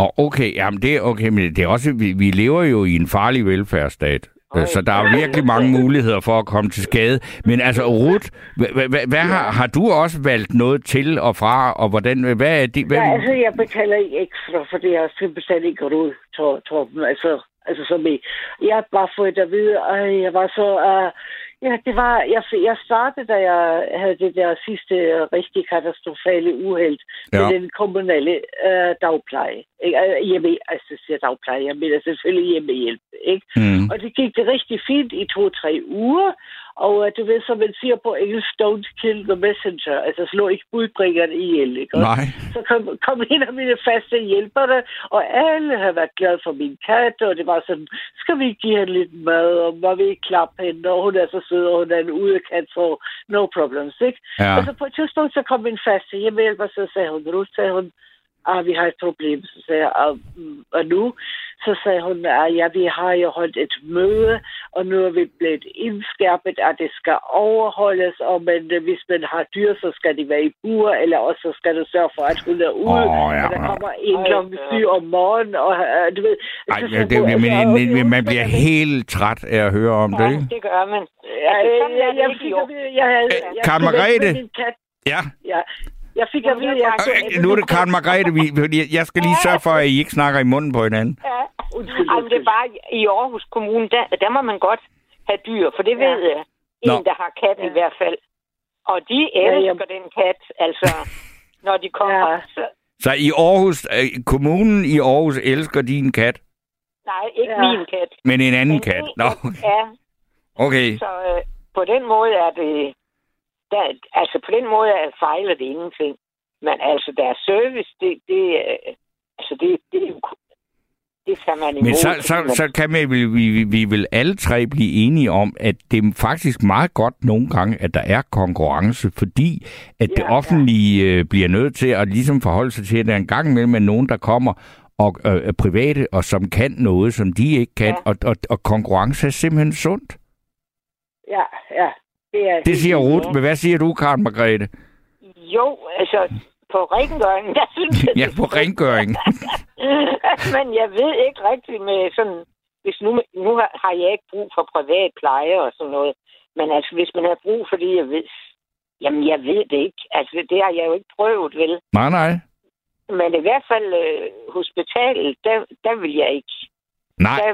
Og okay, jamen det er okay, men det er også, vi, vi lever jo i en farlig velfærdsstat. Øj. Så der er virkelig mange muligheder for at komme til skade. Men altså, Ruth, hvad, har, har du også valgt noget til og fra, og hvordan, hvad er det? Hvad, Ja, altså, jeg betaler ikke ekstra, for det har simpelthen ikke råd, Tor- Torben. Altså, altså som i, jeg har bare fået at vide, at jeg var så, uh, Ja, det var, jeg, jeg startede, da jeg havde det der sidste øh, rigtig katastrofale uheld ja. med den kommunale øh, dagpleje. Ikke? Altså, hjemme, altså, siger dagpleje, jeg mener selvfølgelig hjemmehjælp. Ikke? Mm. Og det gik det rigtig fint i to-tre uger, og uh, du ved, som man siger på engelsk, don't kill the messenger. Altså slå ikke budbringeren ihjel, ikke? Nej. Så kom, kom en af mine faste hjælpere, og alle havde været glade for min kat, og det var sådan, skal vi give hende lidt mad, og må vi ikke klappe hende, og hun er så sød, og hun er en udekat, så no problems, ikke? Ja. Og så på et tidspunkt, så kom min faste hjemmehjælper, så sagde hun, nu sagde hun, ah, vi har et problem. Så sagde jeg, og, og nu? Så sagde hun, at ja, vi har jo holdt et møde, og nu er vi blevet indskærpet, at det skal overholdes, og men, øh, hvis man har dyr, så skal de være i bur, eller også så skal du sørge for, at hun er ude, Åh, ja, og der ja. kommer en klokken syv om morgenen, og øh, du ved... Ej, så- ja, det, men, men, men, man bliver helt træt af at høre om det, Ja, ikke? det gør man. Ja, Altså, sådan er jeg, det jeg ikke fik i at år. vide, jeg havde... Øh, jeg Karen skulle væk Margrethe? Ja. Ja, jeg fik at vide, jeg... Øh, Nu er det Karen Margrethe. Vi, jeg skal lige sørge for, at I ikke snakker i munden på hinanden. Ja. Undskyld, men det er bare i Aarhus Kommune, der, der må man godt have dyr, for det Ja. ved jeg. En, Nå. der har kat i hvert fald. Og de elsker den kat, altså, når de kommer. Ja. Så, Så i Aarhus, øh, kommunen i Aarhus elsker din kat, nej, ikke Ja. min kat. men en anden Men kat. Nå, Ja, okay. så øh, på den måde er det... Der, altså, på den måde er, fejler det ingenting. Men altså, deres service, det, det, øh, altså, det, det, det tager man imod. Men så, så, så kan vi, vi, vi, vi vil alle tre blive enige om, at det er faktisk meget godt nogle gange, at der er konkurrence, fordi at det Ja, ja. offentlige øh, bliver nødt til at ligesom forholde sig til, at der en gang imellem er nogen, der kommer og øh, private, og som kan noget, som de ikke kan, Ja. og, og, og konkurrence er simpelthen sundt. Ja, ja. Det, er Det siger Ruth, men hvad siger du, Karen Margrethe? Jo, altså, på rengøringen, der synes jeg... Ja, på rengøring. Men jeg ved ikke rigtigt med sådan... Hvis nu, nu har har jeg ikke brug for privat pleje og sådan noget. Men altså, hvis man har brug for det, jeg ved... Jamen, jeg ved det ikke. Altså, det har jeg jo ikke prøvet, vel? Nej, nej. Men i hvert fald øh, hospitalet, der, der vil jeg ikke. Nej, Der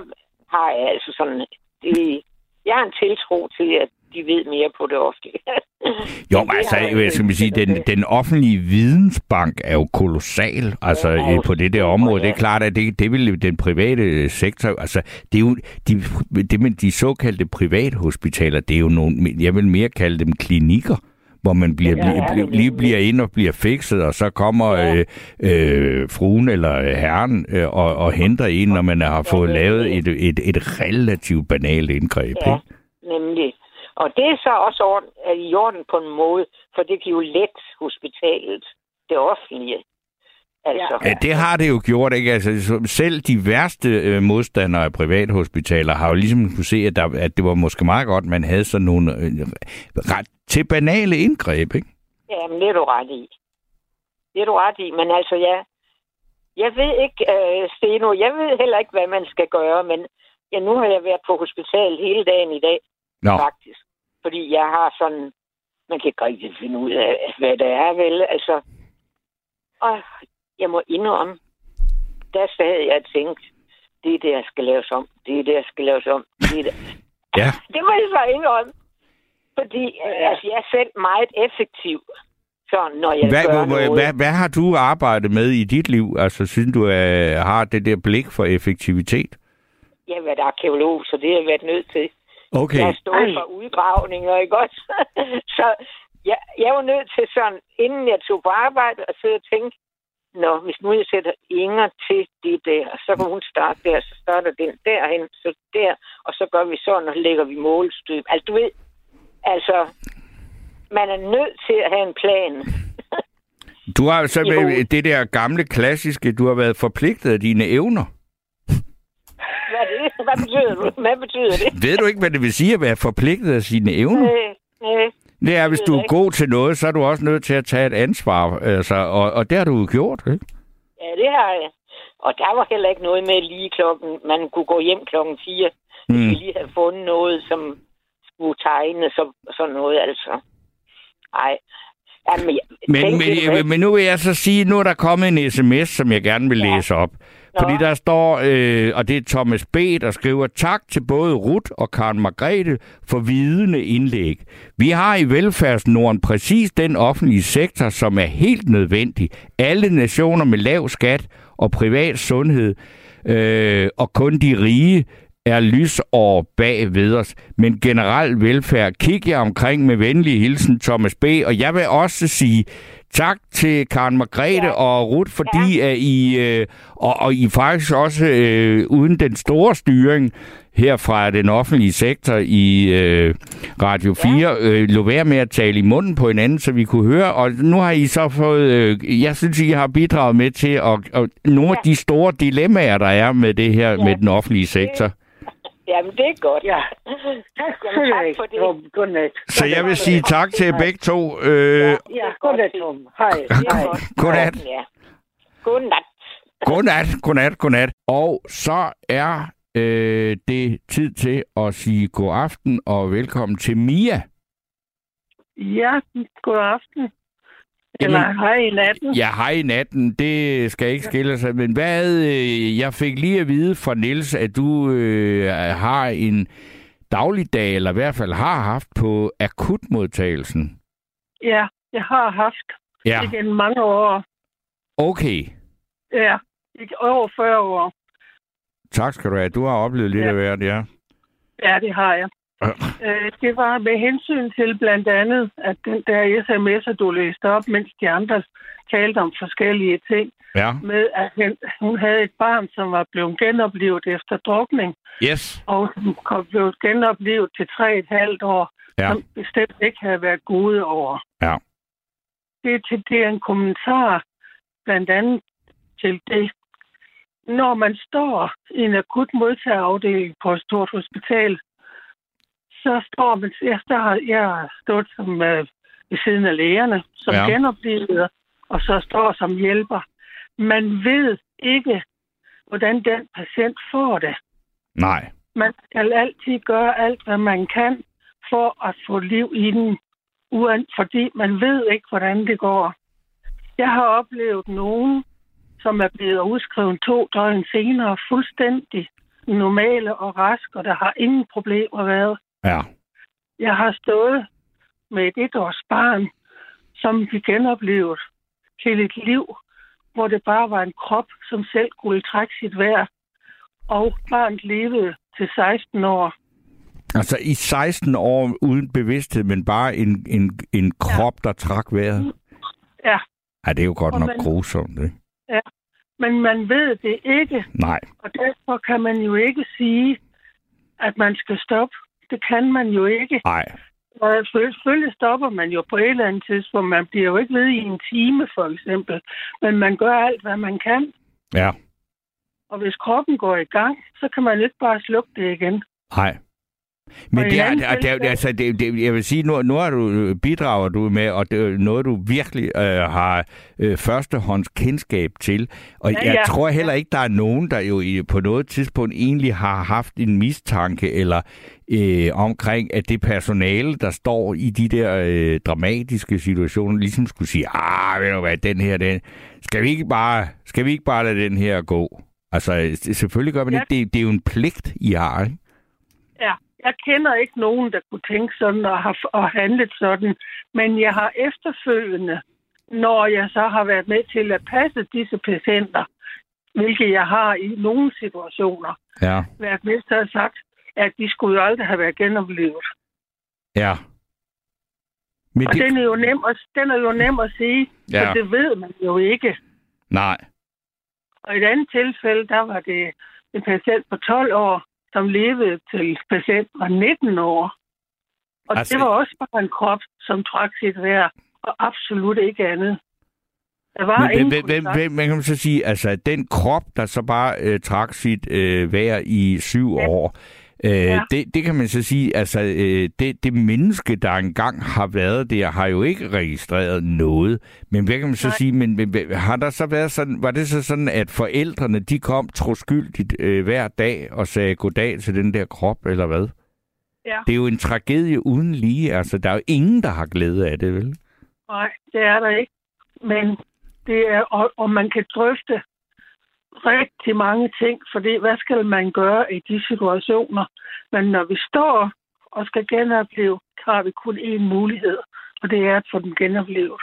har jeg altså sådan... Det, jeg har en tiltro til, at de ved mere på det offentlige. Jo, Men altså, jeg skal sige, den, den offentlige vidensbank er jo kolossal altså, Ja, øh, på det der område. Det er ja. klart, at det, det vil den private sektor... Altså, det er jo de, det med de såkaldte private hospitaler, det er jo nogle... Jeg vil mere kalde dem klinikker hvor man bliver, Ja, ja, det- lige bliver ind og bliver fikset, og så kommer Ja. øh, øh, fruen eller herren øh, og, og henter en, når man har fået det- lavet et, et, et relativt banalt indgreb. Ja, Ikke? nemlig. Og det er så også orden, i orden på en måde, for det kan jo let hospitalet, det offentlige. Altså, Ja, det har det jo gjort, ikke? Altså, så- selv de værste øh, modstandere af privathospitaler har jo ligesom kunne se, at, der, at det var måske meget godt, man havde sådan nogle øh, ret til banale indgreb, ikke? ja, men det er du ret i. Det er du ret i, men altså, ja, jeg ved ikke, øh, Steno, jeg ved heller ikke, hvad man skal gøre, men ja, nu har jeg været på hospital hele dagen i dag, Nå, faktisk. Fordi jeg har sådan, man kan ikke rigtig finde ud af, hvad det er, vel? Altså, og jeg må indrømme, der sad jeg og tænkt, det er det, jeg skal laves om. Det er det, jeg skal laves om. Det, er det. ja. det må jeg så indrømme. Fordi ja. altså, jeg er selv meget effektiv, så når jeg Hvad, gør hvad, noget. hvad, hvad har du arbejdet med i dit liv? Altså, synes du øh, har det der blik for effektivitet? Jeg har været arkeolog, så det har jeg været nødt til. Okay. Jeg Ej. for udgravninger, ikke også? så jeg, jeg var nødt til sådan, inden jeg tog på arbejde, at sidde og tænke, Nå, hvis nu jeg sætter Inger til det der, så kan hun starte der, så starter den derhen, så der, og så gør vi sådan, og lægger vi målstøb. Altså, du ved, altså, man er nødt til at have en plan. Du har så med det der gamle klassiske, du har været forpligtet af dine evner. Hvad, er betyder det? Hvad betyder det? Ved du ikke, hvad det vil sige at være forpligtet af sine evner? Øh, øh, Det er, hvis du er ikke. god til noget, så er du også nødt til at tage et ansvar. Altså, og, og det har du jo gjort, ikke? ja, det har jeg. Og der var heller ikke noget med lige klokken. Man kunne gå hjem klokken 4. Mm. Vi lige havde fundet noget, som skulle tegnes og sådan noget, altså. Nej. Jamen, Men, men, men nu vil jeg så sige, nu er der kommet en sms, som jeg gerne vil Ja. læse op. Fordi der står, øh, og det er Thomas B., der skriver, tak til både Rut og Karen Margrethe for vidende indlæg. Vi har i velfærdsnorden præcis den offentlige sektor, som er helt nødvendig. Alle nationer med lav skat og privat sundhed, øh, og kun de rige er lysår bag ved os, men generelt velfærd. Kig jer omkring med venlig hilsen, Thomas B. Og jeg vil også sige tak til Karen Margrethe ja. og Ruth, fordi ja. at I, øh, og, og I faktisk også øh, uden den store styring her fra den offentlige sektor i øh, Radio 4, ja. øh, lå være med at tale i munden på hinanden, så vi kunne høre. Og nu har I så fået, øh, jeg synes, I har bidraget med til at, at nogle ja. af de store dilemmaer, der er med det her ja. med den offentlige sektor. Det Jamen, det er godt. Ja. Tak, Jamen, tak for det. Godnat. Så jeg vil sige tak til begge to. Øh... Ja, ja godnat, Tom. Hej. Hej. Godnat. Ja. Godnat. Godnat, godnat, godnat. Og så er øh, det tid til at sige god aften og velkommen til Mia. Ja, god aften. Eller Jamen, hej i natten. Ja, hej i natten. Det skal ikke skille sig. Men hvad, øh, jeg fik lige at vide fra Niels, at du øh, har en dagligdag, eller i hvert fald har haft på akutmodtagelsen. Ja, jeg har haft. Ja. Igen mange år. Okay. Ja, over 40 år. Tak skal du have. Du har oplevet lidt ja. af hvert, ja. Ja, det har jeg. Øh, det var med hensyn til blandt andet, at den der sms'er, du læste op, mens de andre talte om forskellige ting, ja. med at hun havde et barn, som var blevet genoplevet efter drukning. Yes. Og som kom blevet genoplevet til tre et halvt år, ja. som bestemt ikke havde været gode over. Ja. Det, til, det er en kommentar blandt andet til det. Når man står i en akut modtagerafdeling på et stort hospital, så står man, står, jeg har stået som uh, ved siden af lægerne, som ja. genoplever, og så står som hjælper. Man ved ikke, hvordan den patient får det. Nej. Man skal altid gøre alt, hvad man kan, for at få liv i den, uden, fordi man ved ikke, hvordan det går. Jeg har oplevet nogen, som er blevet udskrevet to døgn senere, fuldstændig normale og raske, og der har ingen problemer været. Ja. Jeg har stået med et etårs barn, som vi genoplevede til et liv, hvor det bare var en krop, som selv kunne trække sit vejr. Og barnet levede til 16 år. Altså i 16 år uden bevidsthed, men bare en, en, en krop, ja. der træk vejret? Ja. Ja, det er jo godt og nok man, grusomt, ikke? Ja, men man ved det ikke. Nej. Og derfor kan man jo ikke sige, at man skal stoppe det kan man jo ikke. Nej. Og selvfølgelig stopper man jo på et eller andet tidspunkt. Man bliver jo ikke ved i en time, for eksempel. Men man gør alt, hvad man kan. Ja. Og hvis kroppen går i gang, så kan man ikke bare slukke det igen. Nej. Men det er, det, er, det, altså, det, det, jeg vil sige, nu, nu har du, bidrager du med, og det er noget, du virkelig øh, har øh, førstehånds kendskab til. Og ja, jeg ja. tror heller ikke, der er nogen, der jo i, på noget tidspunkt egentlig har haft en mistanke eller øh, omkring, at det personale, der står i de der øh, dramatiske situationer, ligesom skulle sige, ah, ved du hvad, den her, den, skal vi ikke bare, skal vi ikke bare lade den her gå? Altså, selvfølgelig gør man ja. ikke det. Det er jo en pligt, I har, ikke? Ja, jeg kender ikke nogen, der kunne tænke sådan og har og handlet sådan, men jeg har efterfølgende, når jeg så har været med til at passe disse patienter, hvilket jeg har i nogle situationer, ja. været med til at sagt, at de skulle jo aldrig have været genoplevet. Ja. Men og det... den, er jo nem at, den er jo nem at sige, ja. for det ved man jo ikke. Nej. Og i et andet tilfælde, der var det en patient på 12 år, som levede til patient var 19 år. Og altså... det var også bare en krop, som trak sit vejr, og absolut ikke andet. Der var Men, ingen hvem, hvem, hvem, man kan så sige, altså den krop, der så bare øh, trak sit øh, vejr i syv ja. år, Øh, ja. det, det kan man så sige, altså øh, det, det menneske, der engang har været der, har jo ikke registreret noget. Men hvad kan man så Nej. sige, men, men har der så været sådan, var det så sådan, at forældrene, de kom troskyldigt øh, hver dag og sagde goddag til den der krop, eller hvad? Ja. Det er jo en tragedie uden lige, altså der er jo ingen, der har glæde af det, vel? Nej, det er der ikke. Men det er, og, og man kan drøfte rigtig mange ting, fordi hvad skal man gøre i de situationer? Men når vi står og skal genopleve, har vi kun én mulighed, og det er at få den genoplevet.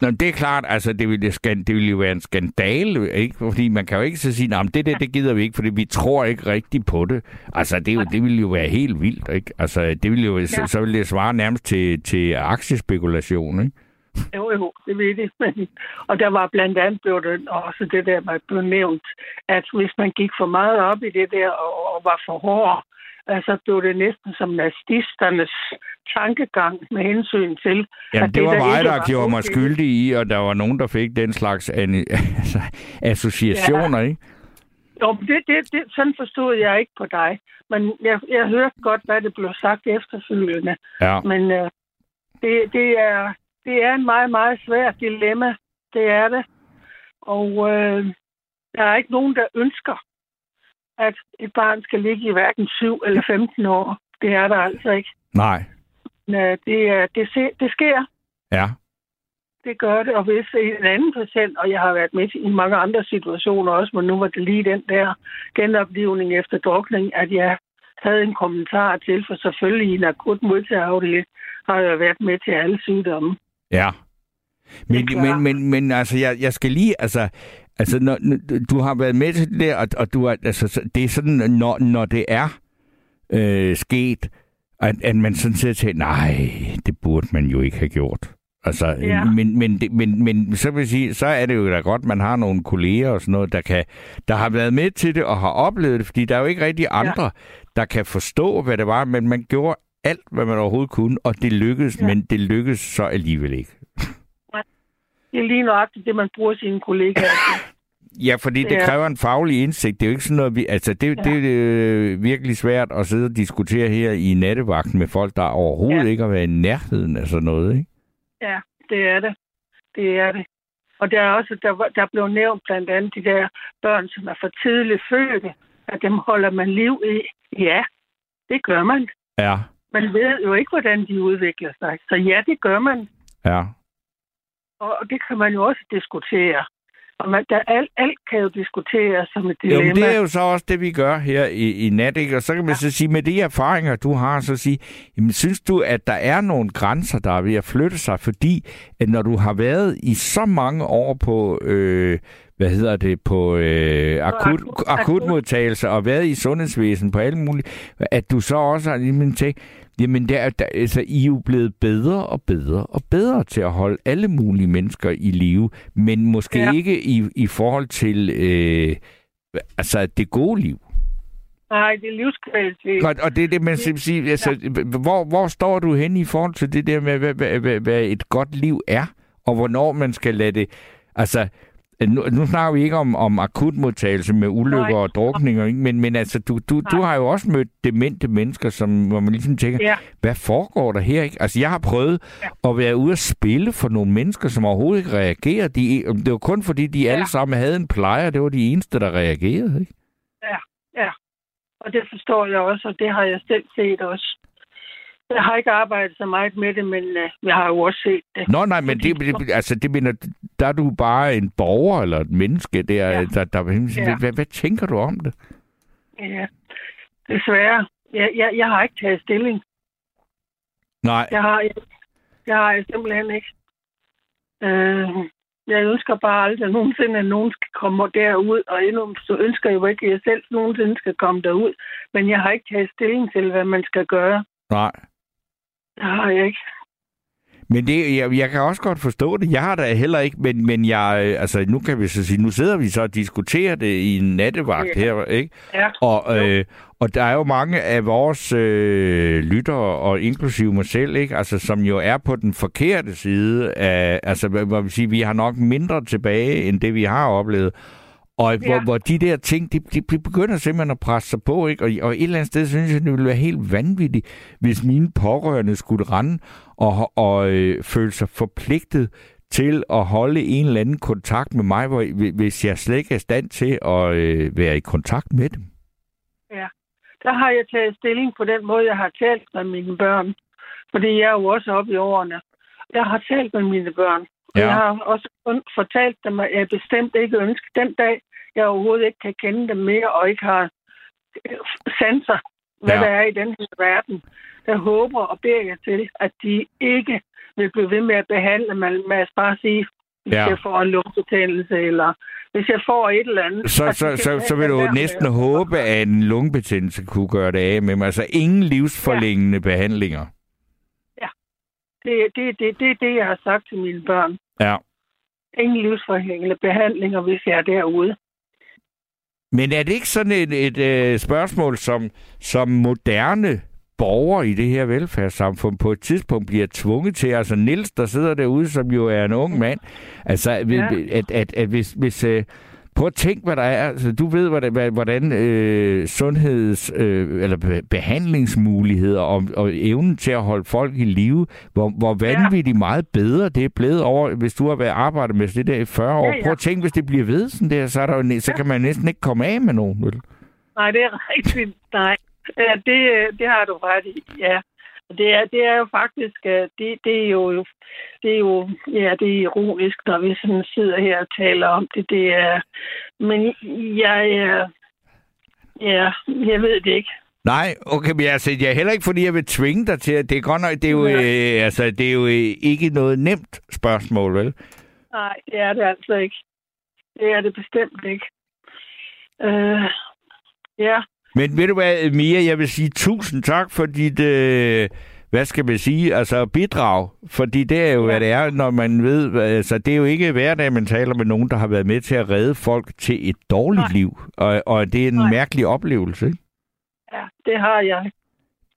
Nå, det er klart, altså det ville, det ville jo være en skandale, ikke? Fordi man kan jo ikke så sige, at det der, det gider vi ikke, fordi vi tror ikke rigtigt på det. Altså det, jo, det ville jo være helt vildt, ikke? Altså det ville jo, ja. så, så ville det svare nærmest til, til aktiespekulation, ikke? Jo, jo, det ved det. Men, og der var blandt andet blev det også det der, man blev nævnt, at hvis man gik for meget op i det der og, og var for hård, altså blev det næsten som nazisternes tankegang med hensyn til... Jamen, at det, det var mig, der, der gjorde mig skyldig i, og der var nogen, der fik den slags altså, associationer, ja. ikke? Jo, det, det, det, sådan forstod jeg ikke på dig. Men jeg, jeg hørte godt, hvad det blev sagt efterfølgende. Ja. Men uh, det, det, er, det er en meget, meget svær dilemma. Det er det. Og uh, der er ikke nogen, der ønsker, at et barn skal ligge i hverken 7 eller 15 år. Det er der altså ikke. Nej. Men, det, det, det sker. Ja. Det gør det, og hvis en anden patient, og jeg har været med i mange andre situationer også, men nu var det lige den der genoplivning efter drukning, at jeg havde en kommentar til, for selvfølgelig i en akut modtagerafdeling har jeg været med til alle sygdomme. Ja. Men, men, men, men altså, jeg, jeg skal lige, altså, altså når, du har været med til det der, og, og du er, altså, det er sådan, når, når det er øh, sket, at, at man sådan set til, nej, det burde man jo ikke have gjort. Altså, ja. men, men, men, men så vil sige, så er det jo da godt, man har nogle kolleger og sådan noget, der, kan, der har været med til det og har oplevet det, fordi der er jo ikke rigtig andre, ja. der kan forstå, hvad det var, men man gjorde alt, hvad man overhovedet kunne, og det lykkedes, ja. men det lykkedes så alligevel ikke. Det er lige nøjagtigt det, man bruger sine kollegaer Ja, fordi det, det kræver en faglig indsigt. Det er jo ikke sådan noget, vi, altså det, ja. det er øh, virkelig svært at sidde og diskutere her i nattevagten med folk, der overhovedet ja. ikke har været i nærheden af sådan noget, ikke? Ja, det er det. Det er det. Og der er også, der, der blev nævnt blandt andet de der børn, som er for tidligt fødte, at dem holder man liv i. Ja, det gør man. Ja. Man ved jo ikke, hvordan de udvikler sig. Så ja, det gør man. Ja. Og det kan man jo også diskutere. Og man, der, alt, alt kan jo diskuteres som et dilemma. Jo, det er jo så også det, vi gør her i, i nat, ikke? Og så kan man ja. så sige, med de erfaringer, du har, så sige, jamen, synes du, at der er nogle grænser, der er ved at flytte sig? Fordi, at når du har været i så mange år på, øh, hvad hedder det, på øh, akut, akutmodtagelse og været i sundhedsvæsen på alle mulige, at du så også har lige tænkt, Jamen, der, der, altså, I er jo blevet bedre og bedre og bedre til at holde alle mulige mennesker i live, men måske ja. ikke i, i forhold til øh, altså, det gode liv. Nej, det er livskvalitet. Og, og det er det, man simpelthen siger, altså, ja. hvor, hvor står du hen i forhold til det der med, hvad, hvad, hvad, hvad et godt liv er, og hvornår man skal lade det... Altså, nu, nu snakker vi ikke om, om akutmodtagelse med ulykker Nej. og drukninger, ikke? Men, men altså, du, du, du har jo også mødt demente mennesker, som, hvor man ligesom tænker, ja. hvad foregår der her? Ikke? Altså, jeg har prøvet ja. at være ude og spille for nogle mennesker, som overhovedet ikke reagerer. De, det var kun fordi, de ja. alle sammen havde en plejer, det var de eneste, der reagerede. Ikke? Ja, ja. Og det forstår jeg også, og det har jeg selv set også. Jeg har ikke arbejdet så meget med det, men uh, jeg har jo også set det. Nå, nej, men det, det, altså, det mener, der er du bare en borger eller et menneske, der, ja. der, der, der ja. hvad, hvad tænker du om det? Ja, desværre. Jeg, jeg, jeg har ikke taget stilling. Nej. Jeg har, jeg, jeg har simpelthen ikke. Øh, jeg ønsker bare aldrig nogensinde, at nogen skal komme derud, og endnu så ønsker jeg jo ikke, at jeg selv nogensinde skal komme derud. Men jeg har ikke taget stilling til, hvad man skal gøre. Nej. Det har jeg ikke. Men det, jeg, jeg kan også godt forstå det. Jeg har da heller ikke, men, men jeg, altså, nu kan vi så sige, nu sidder vi så og diskuterer det i en nattevagt ja. her, ikke? Ja. Og, øh, og der er jo mange af vores øh, lyttere, og inklusive mig selv, ikke? Altså, som jo er på den forkerte side af, altså, hvad vil sige, vi har nok mindre tilbage, end det vi har oplevet. Og ja. hvor, hvor de der ting, de, de begynder simpelthen at presse sig på, ikke? Og, og et eller andet sted synes jeg, det ville være helt vanvittigt, hvis mine pårørende skulle rende og, og øh, føle sig forpligtet til at holde en eller anden kontakt med mig, hvor, hvis jeg slet ikke er stand til at øh, være i kontakt med dem. Ja, der har jeg taget stilling på den måde, jeg har talt med mine børn. Fordi jeg er jo også oppe i årene. Jeg har talt med mine børn. Ja. Jeg har også fortalt dem, at jeg bestemt ikke ønsker den dag, jeg overhovedet ikke kan kende dem mere, og ikke har øh, sanser, hvad Ja. ja. der er i den her verden. Jeg håber og beder jeg til, at de ikke vil blive ved med at behandle mig med at bare sige, hvis Ja. ja. jeg får en lungebetændelse, eller hvis jeg får et eller andet. Så, så, så, så vil du med næsten at- håbe, at en lungebetændelse kunne gøre det af med mig. Altså ingen livsforlængende behandlinger. Det er det, det, det, det, jeg har sagt til mine børn. Ja. Ingen livsforhængende behandlinger, hvis jeg er derude. Men er det ikke sådan et, et øh, spørgsmål, som, som moderne borgere i det her velfærdssamfund på et tidspunkt bliver tvunget til? Altså Nils, der sidder derude, som jo er en ung mand. Altså, ja. Ja. at, at, at hvis... hvis øh, Prøv at tænke, hvad der er. Altså, du ved, hvordan, hvordan øh, sundheds- øh, eller be- behandlingsmuligheder og, og evnen til at holde folk i live, hvor, hvor vanvittigt meget bedre det er blevet over, hvis du har været arbejdet med det der i 40 år. Ja, ja. Prøv at tænke, hvis det bliver ved sådan der, så, er der jo, så kan man næsten ikke komme af med nogen. Vel? Nej, det er rigtigt. Nej, ja, det, øh, det har du ret i. Ja. Det er, det er jo faktisk, øh, det, det er jo, det er jo, ja, det er ironisk, når vi sådan sidder her og taler om det. Det er, men jeg, er, ja, jeg ved det ikke. Nej, okay, men altså, jeg er heller ikke, fordi jeg vil tvinge dig til, at det er godt nok, det er jo, øh, altså, det er jo øh, ikke noget nemt spørgsmål, vel? Nej, det er det altså ikke. Det er det bestemt ikke. Øh, ja, Men ved du hvad, Mia, jeg vil sige tusind tak for dit, øh, hvad skal man sige, altså bidrag. Fordi det er jo, ja. hvad det er, når man ved, altså det er jo ikke hver dag, man taler med nogen, der har været med til at redde folk til et dårligt Nej. liv. Og, og det er en Nej. mærkelig oplevelse, ikke? ja, det har jeg.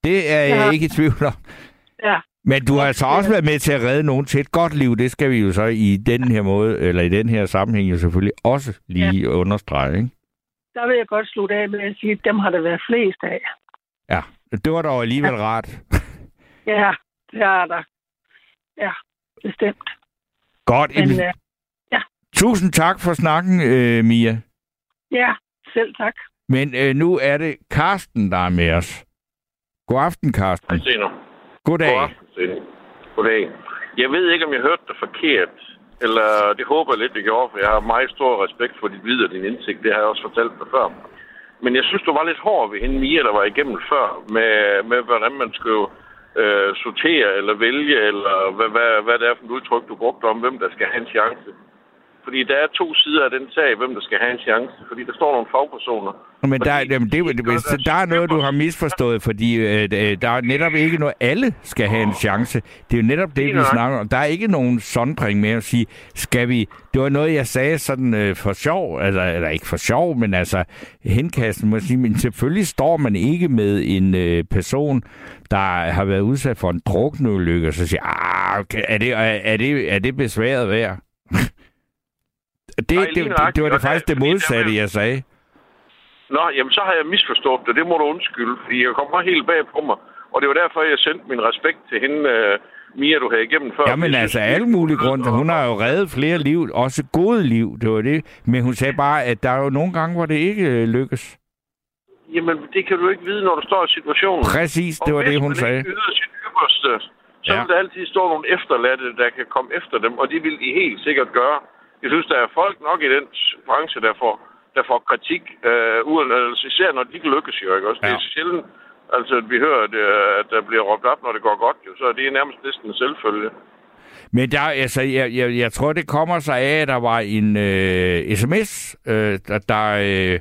Det er Ja. jeg ikke i tvivl om. Ja, Men du har altså også været med til at redde nogen til et godt liv. Det skal vi jo så i den her måde, eller i den her sammenhæng jo selvfølgelig også lige ja. understrege, ikke? Der vil jeg godt slutte af med at sige, at dem har der været flest af. Ja, det var dog alligevel ja. rart. Ja, det er der. Ja, bestemt. Godt. Men øh, Tusind tak for snakken, øh, Mia. ja, selv tak. Men øh, nu er det Karsten, der er med os. God aften, Karsten. Hej. Goddag. God aften. Goddag. Jeg ved ikke, om jeg hørte dig forkert, eller det håber jeg lidt, det gjorde, for jeg har meget stor respekt for dit videre, din indsigt. Det har jeg også fortalt dig før. Men jeg synes, du var lidt hård ved hende Mia, der var igennem før, med, med hvordan man skulle øh, sortere eller vælge, eller hvad, hvad, hvad det er for et udtryk, du brugte om, hvem der skal have en chance. Fordi der er to sider af den sag, hvem der skal have en chance. Fordi der står nogle fagpersoner. Men der, Fordi jamen, det, de det, deres der er noget, du har misforstået, fordi øh, øh, der er netop ikke noget, alle skal have en chance. Det er jo netop det, vi snakker om. Der er ikke nogen sondring med at sige, skal vi... Det var noget, jeg sagde sådan øh, for sjov, altså, eller ikke for sjov, men altså henkasten må jeg sige, men selvfølgelig står man ikke med en øh, person, der har været udsat for en drukneulykke, og så siger, ah, er, det, er, er, det, er det besværet værd? Det, Nej, det, det, det var det faktisk det modsatte, jeg sagde. Nå, jamen så har jeg misforstået det. Det må du undskylde, fordi jeg kommer helt bag på mig. Og det var derfor, jeg sendte min respekt til hende, uh, Mia, du havde igennem før. Jamen altså, synes, alle mulige grunde. Hun har jo reddet flere liv, også gode liv, det var det. Men hun sagde bare, at der er jo nogle gange, hvor det ikke øh, lykkes. Jamen, det kan du ikke vide, når du står i situationen. Præcis, det var det, hun man sagde. ikke yder sit ypperste, så Ja. vil der altid stå nogle efterladte, der kan komme efter dem, og det vil de helt sikkert gøre. Jeg synes, der er folk nok i den branche, der får, der får kritik, øh, uden, altså, især når de ikke lykkes jo, ikke også? Ja. Det er sjældent, altså, at vi hører, at, øh, at der bliver råbt op, når det går godt, jo, så det er nærmest næsten en selvfølge. Men der, altså, jeg, jeg, jeg tror, det kommer sig af, at der var en øh, sms, øh, der, der, øh,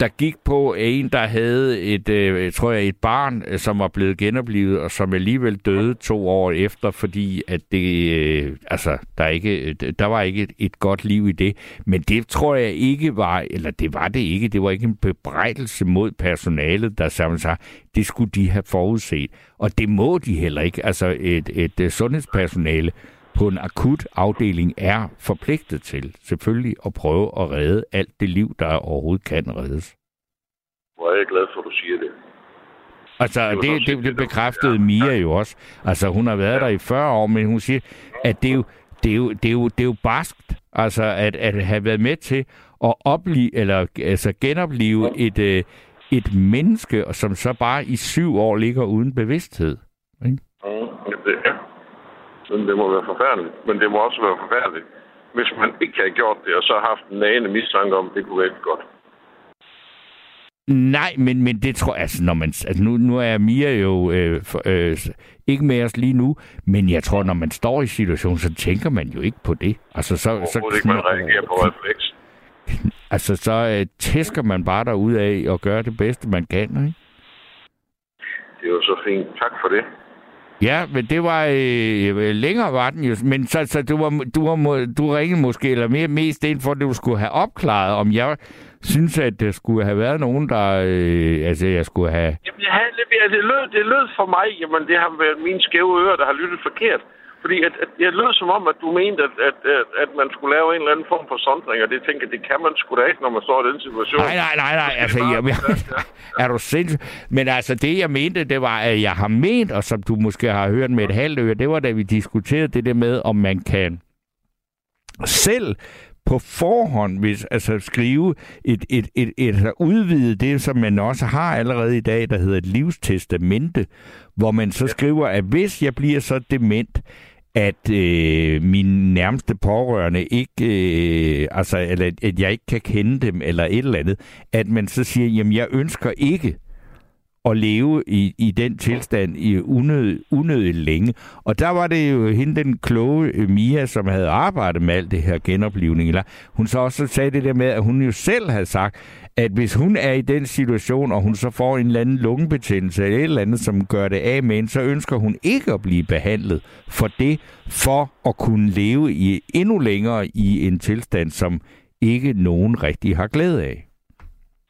der gik på en, der havde et, øh, tror jeg, et barn, øh, som var blevet genoplevet, og som alligevel døde to år efter, fordi at det, øh, altså, der, ikke, øh, der var ikke et, et godt liv i det. Men det tror jeg ikke var, eller det var det ikke, det var ikke en bebrejdelse mod personalet, der sammen sig, det skulle de have forudset. Og det må de heller ikke. Altså et, et, et sundhedspersonale på en akut afdeling er forpligtet til selvfølgelig at prøve at redde alt det liv, der overhovedet kan reddes. Hvor er jeg glad for, at du siger det. Altså, Det det, det, det, bekræftede Mia jo også. Altså, hun har været der i 40 år, men hun siger, at det er jo, det er jo, det er jo, det er jo barskt, altså, at, at have været med til at opleve, eller altså genopleve et, øh, et menneske, som så bare i syv år ligger uden bevidsthed. Mm, Men det må være forfærdeligt. Men det må også være forfærdeligt, hvis man ikke havde gjort det, og så haft en nagende mistanke om, at det kunne være godt. Nej, men, men det tror jeg, altså, når man, altså nu, nu er Mia jo øh, for, øh, ikke med os lige nu, men jeg tror, når man står i situationen, så tænker man jo ikke på det. Altså, så, så, ikke, man reagerer på refleks. Altså, så øh, tæsker man bare derud af og gør det bedste, man kan, ikke? Det er jo så fint. Tak for det. Ja, men det var øh, øh, længere var den jo. Men så, så du, var, du, var, du ringede måske, eller mere, mest ind for, at du skulle have opklaret, om jeg synes, at der skulle have været nogen, der... Øh, altså, jeg skulle have... Jamen, jeg havde det, lød, det lød for mig, jamen, det har været mine skæve ører, der har lyttet forkert. Fordi at, at jeg lød som om, at du mente, at, at, at, at man skulle lave en eller anden form for sondring, og det tænker det kan man sgu da ikke, når man står i den situation. Nej, nej, nej, nej. Altså, jeg, jeg, er du sindssygt? Men altså, det jeg mente, det var, at jeg har ment, og som du måske har hørt med et halvt øre, det var, da vi diskuterede det der med, om man kan selv på forhånd, hvis altså skrive et, et, et, et, et udvide det, som man også har allerede i dag, der hedder et livstestamente, hvor man så skriver, at hvis jeg bliver så dement, at øh, min nærmeste pårørende ikke, øh, altså, eller at jeg ikke kan kende dem, eller et eller andet, at man så siger, jamen jeg ønsker ikke at leve i, i den tilstand i unødigt længe. Og der var det jo hende, den kloge øh, Mia, som havde arbejdet med alt det her genoplivning. Eller hun så også sagde det der med, at hun jo selv havde sagt, at hvis hun er i den situation, og hun så får en eller anden lungebetændelse eller et eller andet, som gør det af med hende, så ønsker hun ikke at blive behandlet for det, for at kunne leve i endnu længere i en tilstand, som ikke nogen rigtig har glæde af.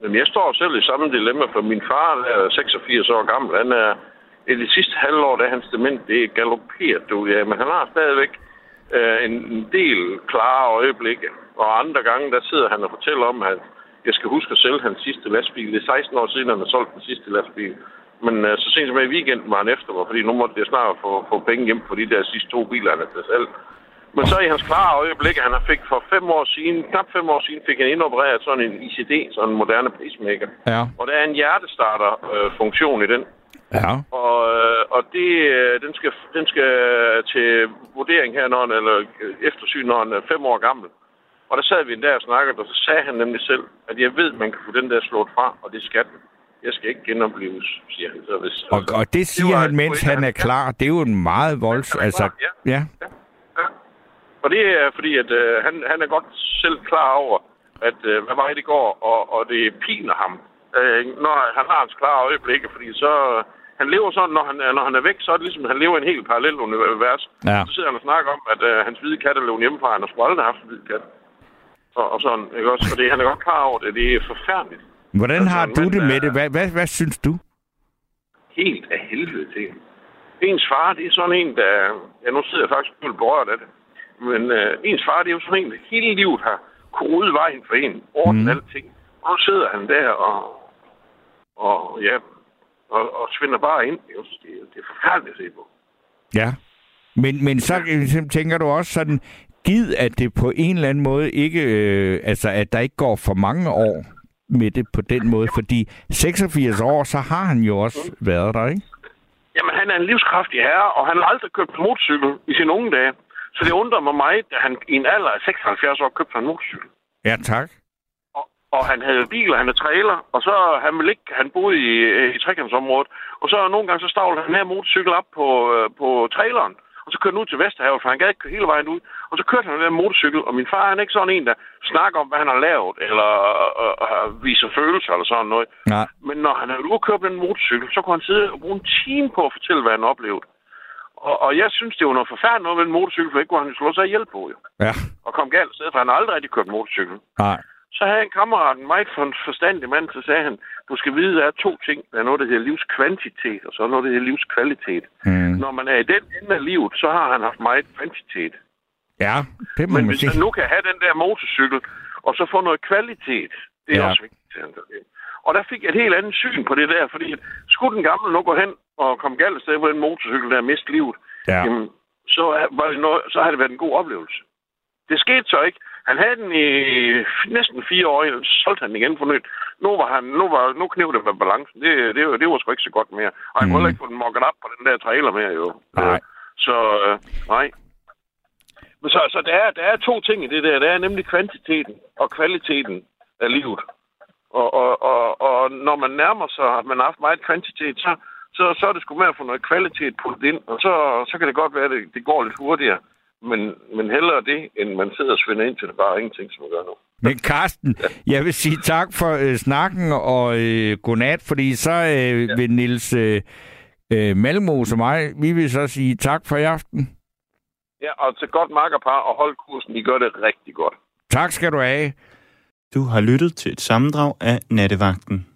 Jamen, jeg står selv i samme dilemma, for min far er 86 år gammel. Han er i det sidste halvår, da hans dement det er galopperet, du, ja, men han har stadigvæk øh, en del klare øjeblikke. Og andre gange, der sidder han og fortæller om, at jeg skal huske at sælge hans sidste lastbil. Det er 16 år siden, han har solgt den sidste lastbil. Men øh, så sent som i weekenden var han efter mig, fordi nu måtte jeg snart få, få penge hjem på de der sidste to biler, han har selv. Men så i hans klare øjeblik, han har fik for fem år siden, knap fem år siden, fik han indopereret sådan en ICD, sådan en moderne pacemaker. Ja. Og der er en hjertestarter-funktion øh, i den. Ja. Og, øh, og det, øh, den, skal, den skal til vurdering her, når han, eller eftersyn, når han er fem år gammel. Og der sad vi en dag og snakkede, og så sagde han nemlig selv, at jeg ved, man kan få den der slået fra, og det skal den. Jeg skal ikke genopleves, siger han. Så hvis, og, og det siger det han, mens han er klar. Det er jo en meget volds... Altså, ja. ja. Og det er fordi, at øh, han, han er godt selv klar over, at øh, hvad vej det går, og, og det piner ham, øh, når han har hans klare øjeblikke, fordi så... Han lever sådan, når han, når han er væk, så er det ligesom, at han lever i en helt parallel univers. Ja. Så sidder han og snakker om, at øh, hans hvide kat er løbet hjemmefra, han har sgu aldrig haft en hvid kat. Og, og sådan, ikke også? Og det, han er godt klar over det. Det er forfærdeligt. Hvordan altså, har du det med det? Hvad, hvad, hvad synes du? Helt af helvede til. Ens far, det er sådan en, der... Ja, nu sidder jeg faktisk og berørt af det. Men øh, ens far, det er jo sådan en, der hele livet har kodet vejen for en. Ordnet mm. alting. Og nu sidder han der og... Og ja... Og, og svinder bare ind. Det er, det er forfærdeligt at se på. Ja. Men, men så tænker du også sådan, gid, at det på en eller anden måde ikke, øh, altså at der ikke går for mange år med det på den måde, fordi 86 år, så har han jo også været der, ikke? Jamen, han er en livskraftig herre, og han har aldrig købt en motorcykel i sine unge dage. Så det undrer mig meget, at han i en alder af 76 år købte en motorcykel. Ja, tak. Og, og han havde bil, og han havde trailer, og så han ville ikke, han boede i, i trekantsområdet, og så nogle gange så stavlede han her motorcykel op på, øh, på traileren, og så kørte han ud til Vesterhavet, for han gad ikke køre hele vejen ud. Og så kørte han den motorcykel, og min far han er ikke sådan en, der snakker om, hvad han har lavet, eller øh, øh, viser følelser eller sådan noget. Nej. Men når han havde ude købt den motorcykel, så kunne han sidde og bruge en time på at fortælle, hvad han oplevede. Og, og jeg synes, det var noget forfærdeligt noget med en motorcykel, for ikke kunne han slå sig ihjel på, jo. Ja. Og kom galt sted, for han har aldrig rigtig kørt motorcykel. Nej. Så havde en kammerat, en meget forstandig mand, så sagde han, du skal vide, der er to ting. Der er noget, der hedder livskvantitet, og så er noget, der hedder livskvalitet. Mm. Når man er i den ende af livet, så har han haft meget kvantitet. Ja, det må Men man hvis sige. han nu kan have den der motorcykel, og så få noget kvalitet, det er Ja. også vigtigt. Og der fik jeg et helt andet syn på det der, fordi at skulle den gamle nu gå hen og komme galt afsted på den motorcykel, der miste livet, Ja. jamen, så, var det noget, så har det været en god oplevelse. Det skete så ikke. Han havde den i næsten fire år, så solgte han den igen for nyt. Nu, var han, nu, var, nu knev det med balancen. Det, det, var- det var sgu ikke så godt mere. Og han Mm. kunne ikke få den mokket op på den der trailer mere, jo. Nej. Så, øh, nej. Så, så der, er, der er to ting i det der. Der er nemlig kvantiteten og kvaliteten af livet. Og, og, og, og når man nærmer sig, at man har haft meget kvantitet, så, så, så er det sgu med at få noget kvalitet puttet ind, og så, så kan det godt være, at det, det går lidt hurtigere. Men, men hellere det, end man sidder og svinder ind til det bare ingenting, som man gør nu. Men Karsten, jeg vil sige tak for øh, snakken og øh, godnat, fordi så øh, ja. vil Nils øh, øh, Malmos og mig, vi vil så sige tak for i aften. Ja, og til godt makkerpar og hold kursen. I gør det rigtig godt. Tak skal du have. Du har lyttet til et sammendrag af Nattevagten.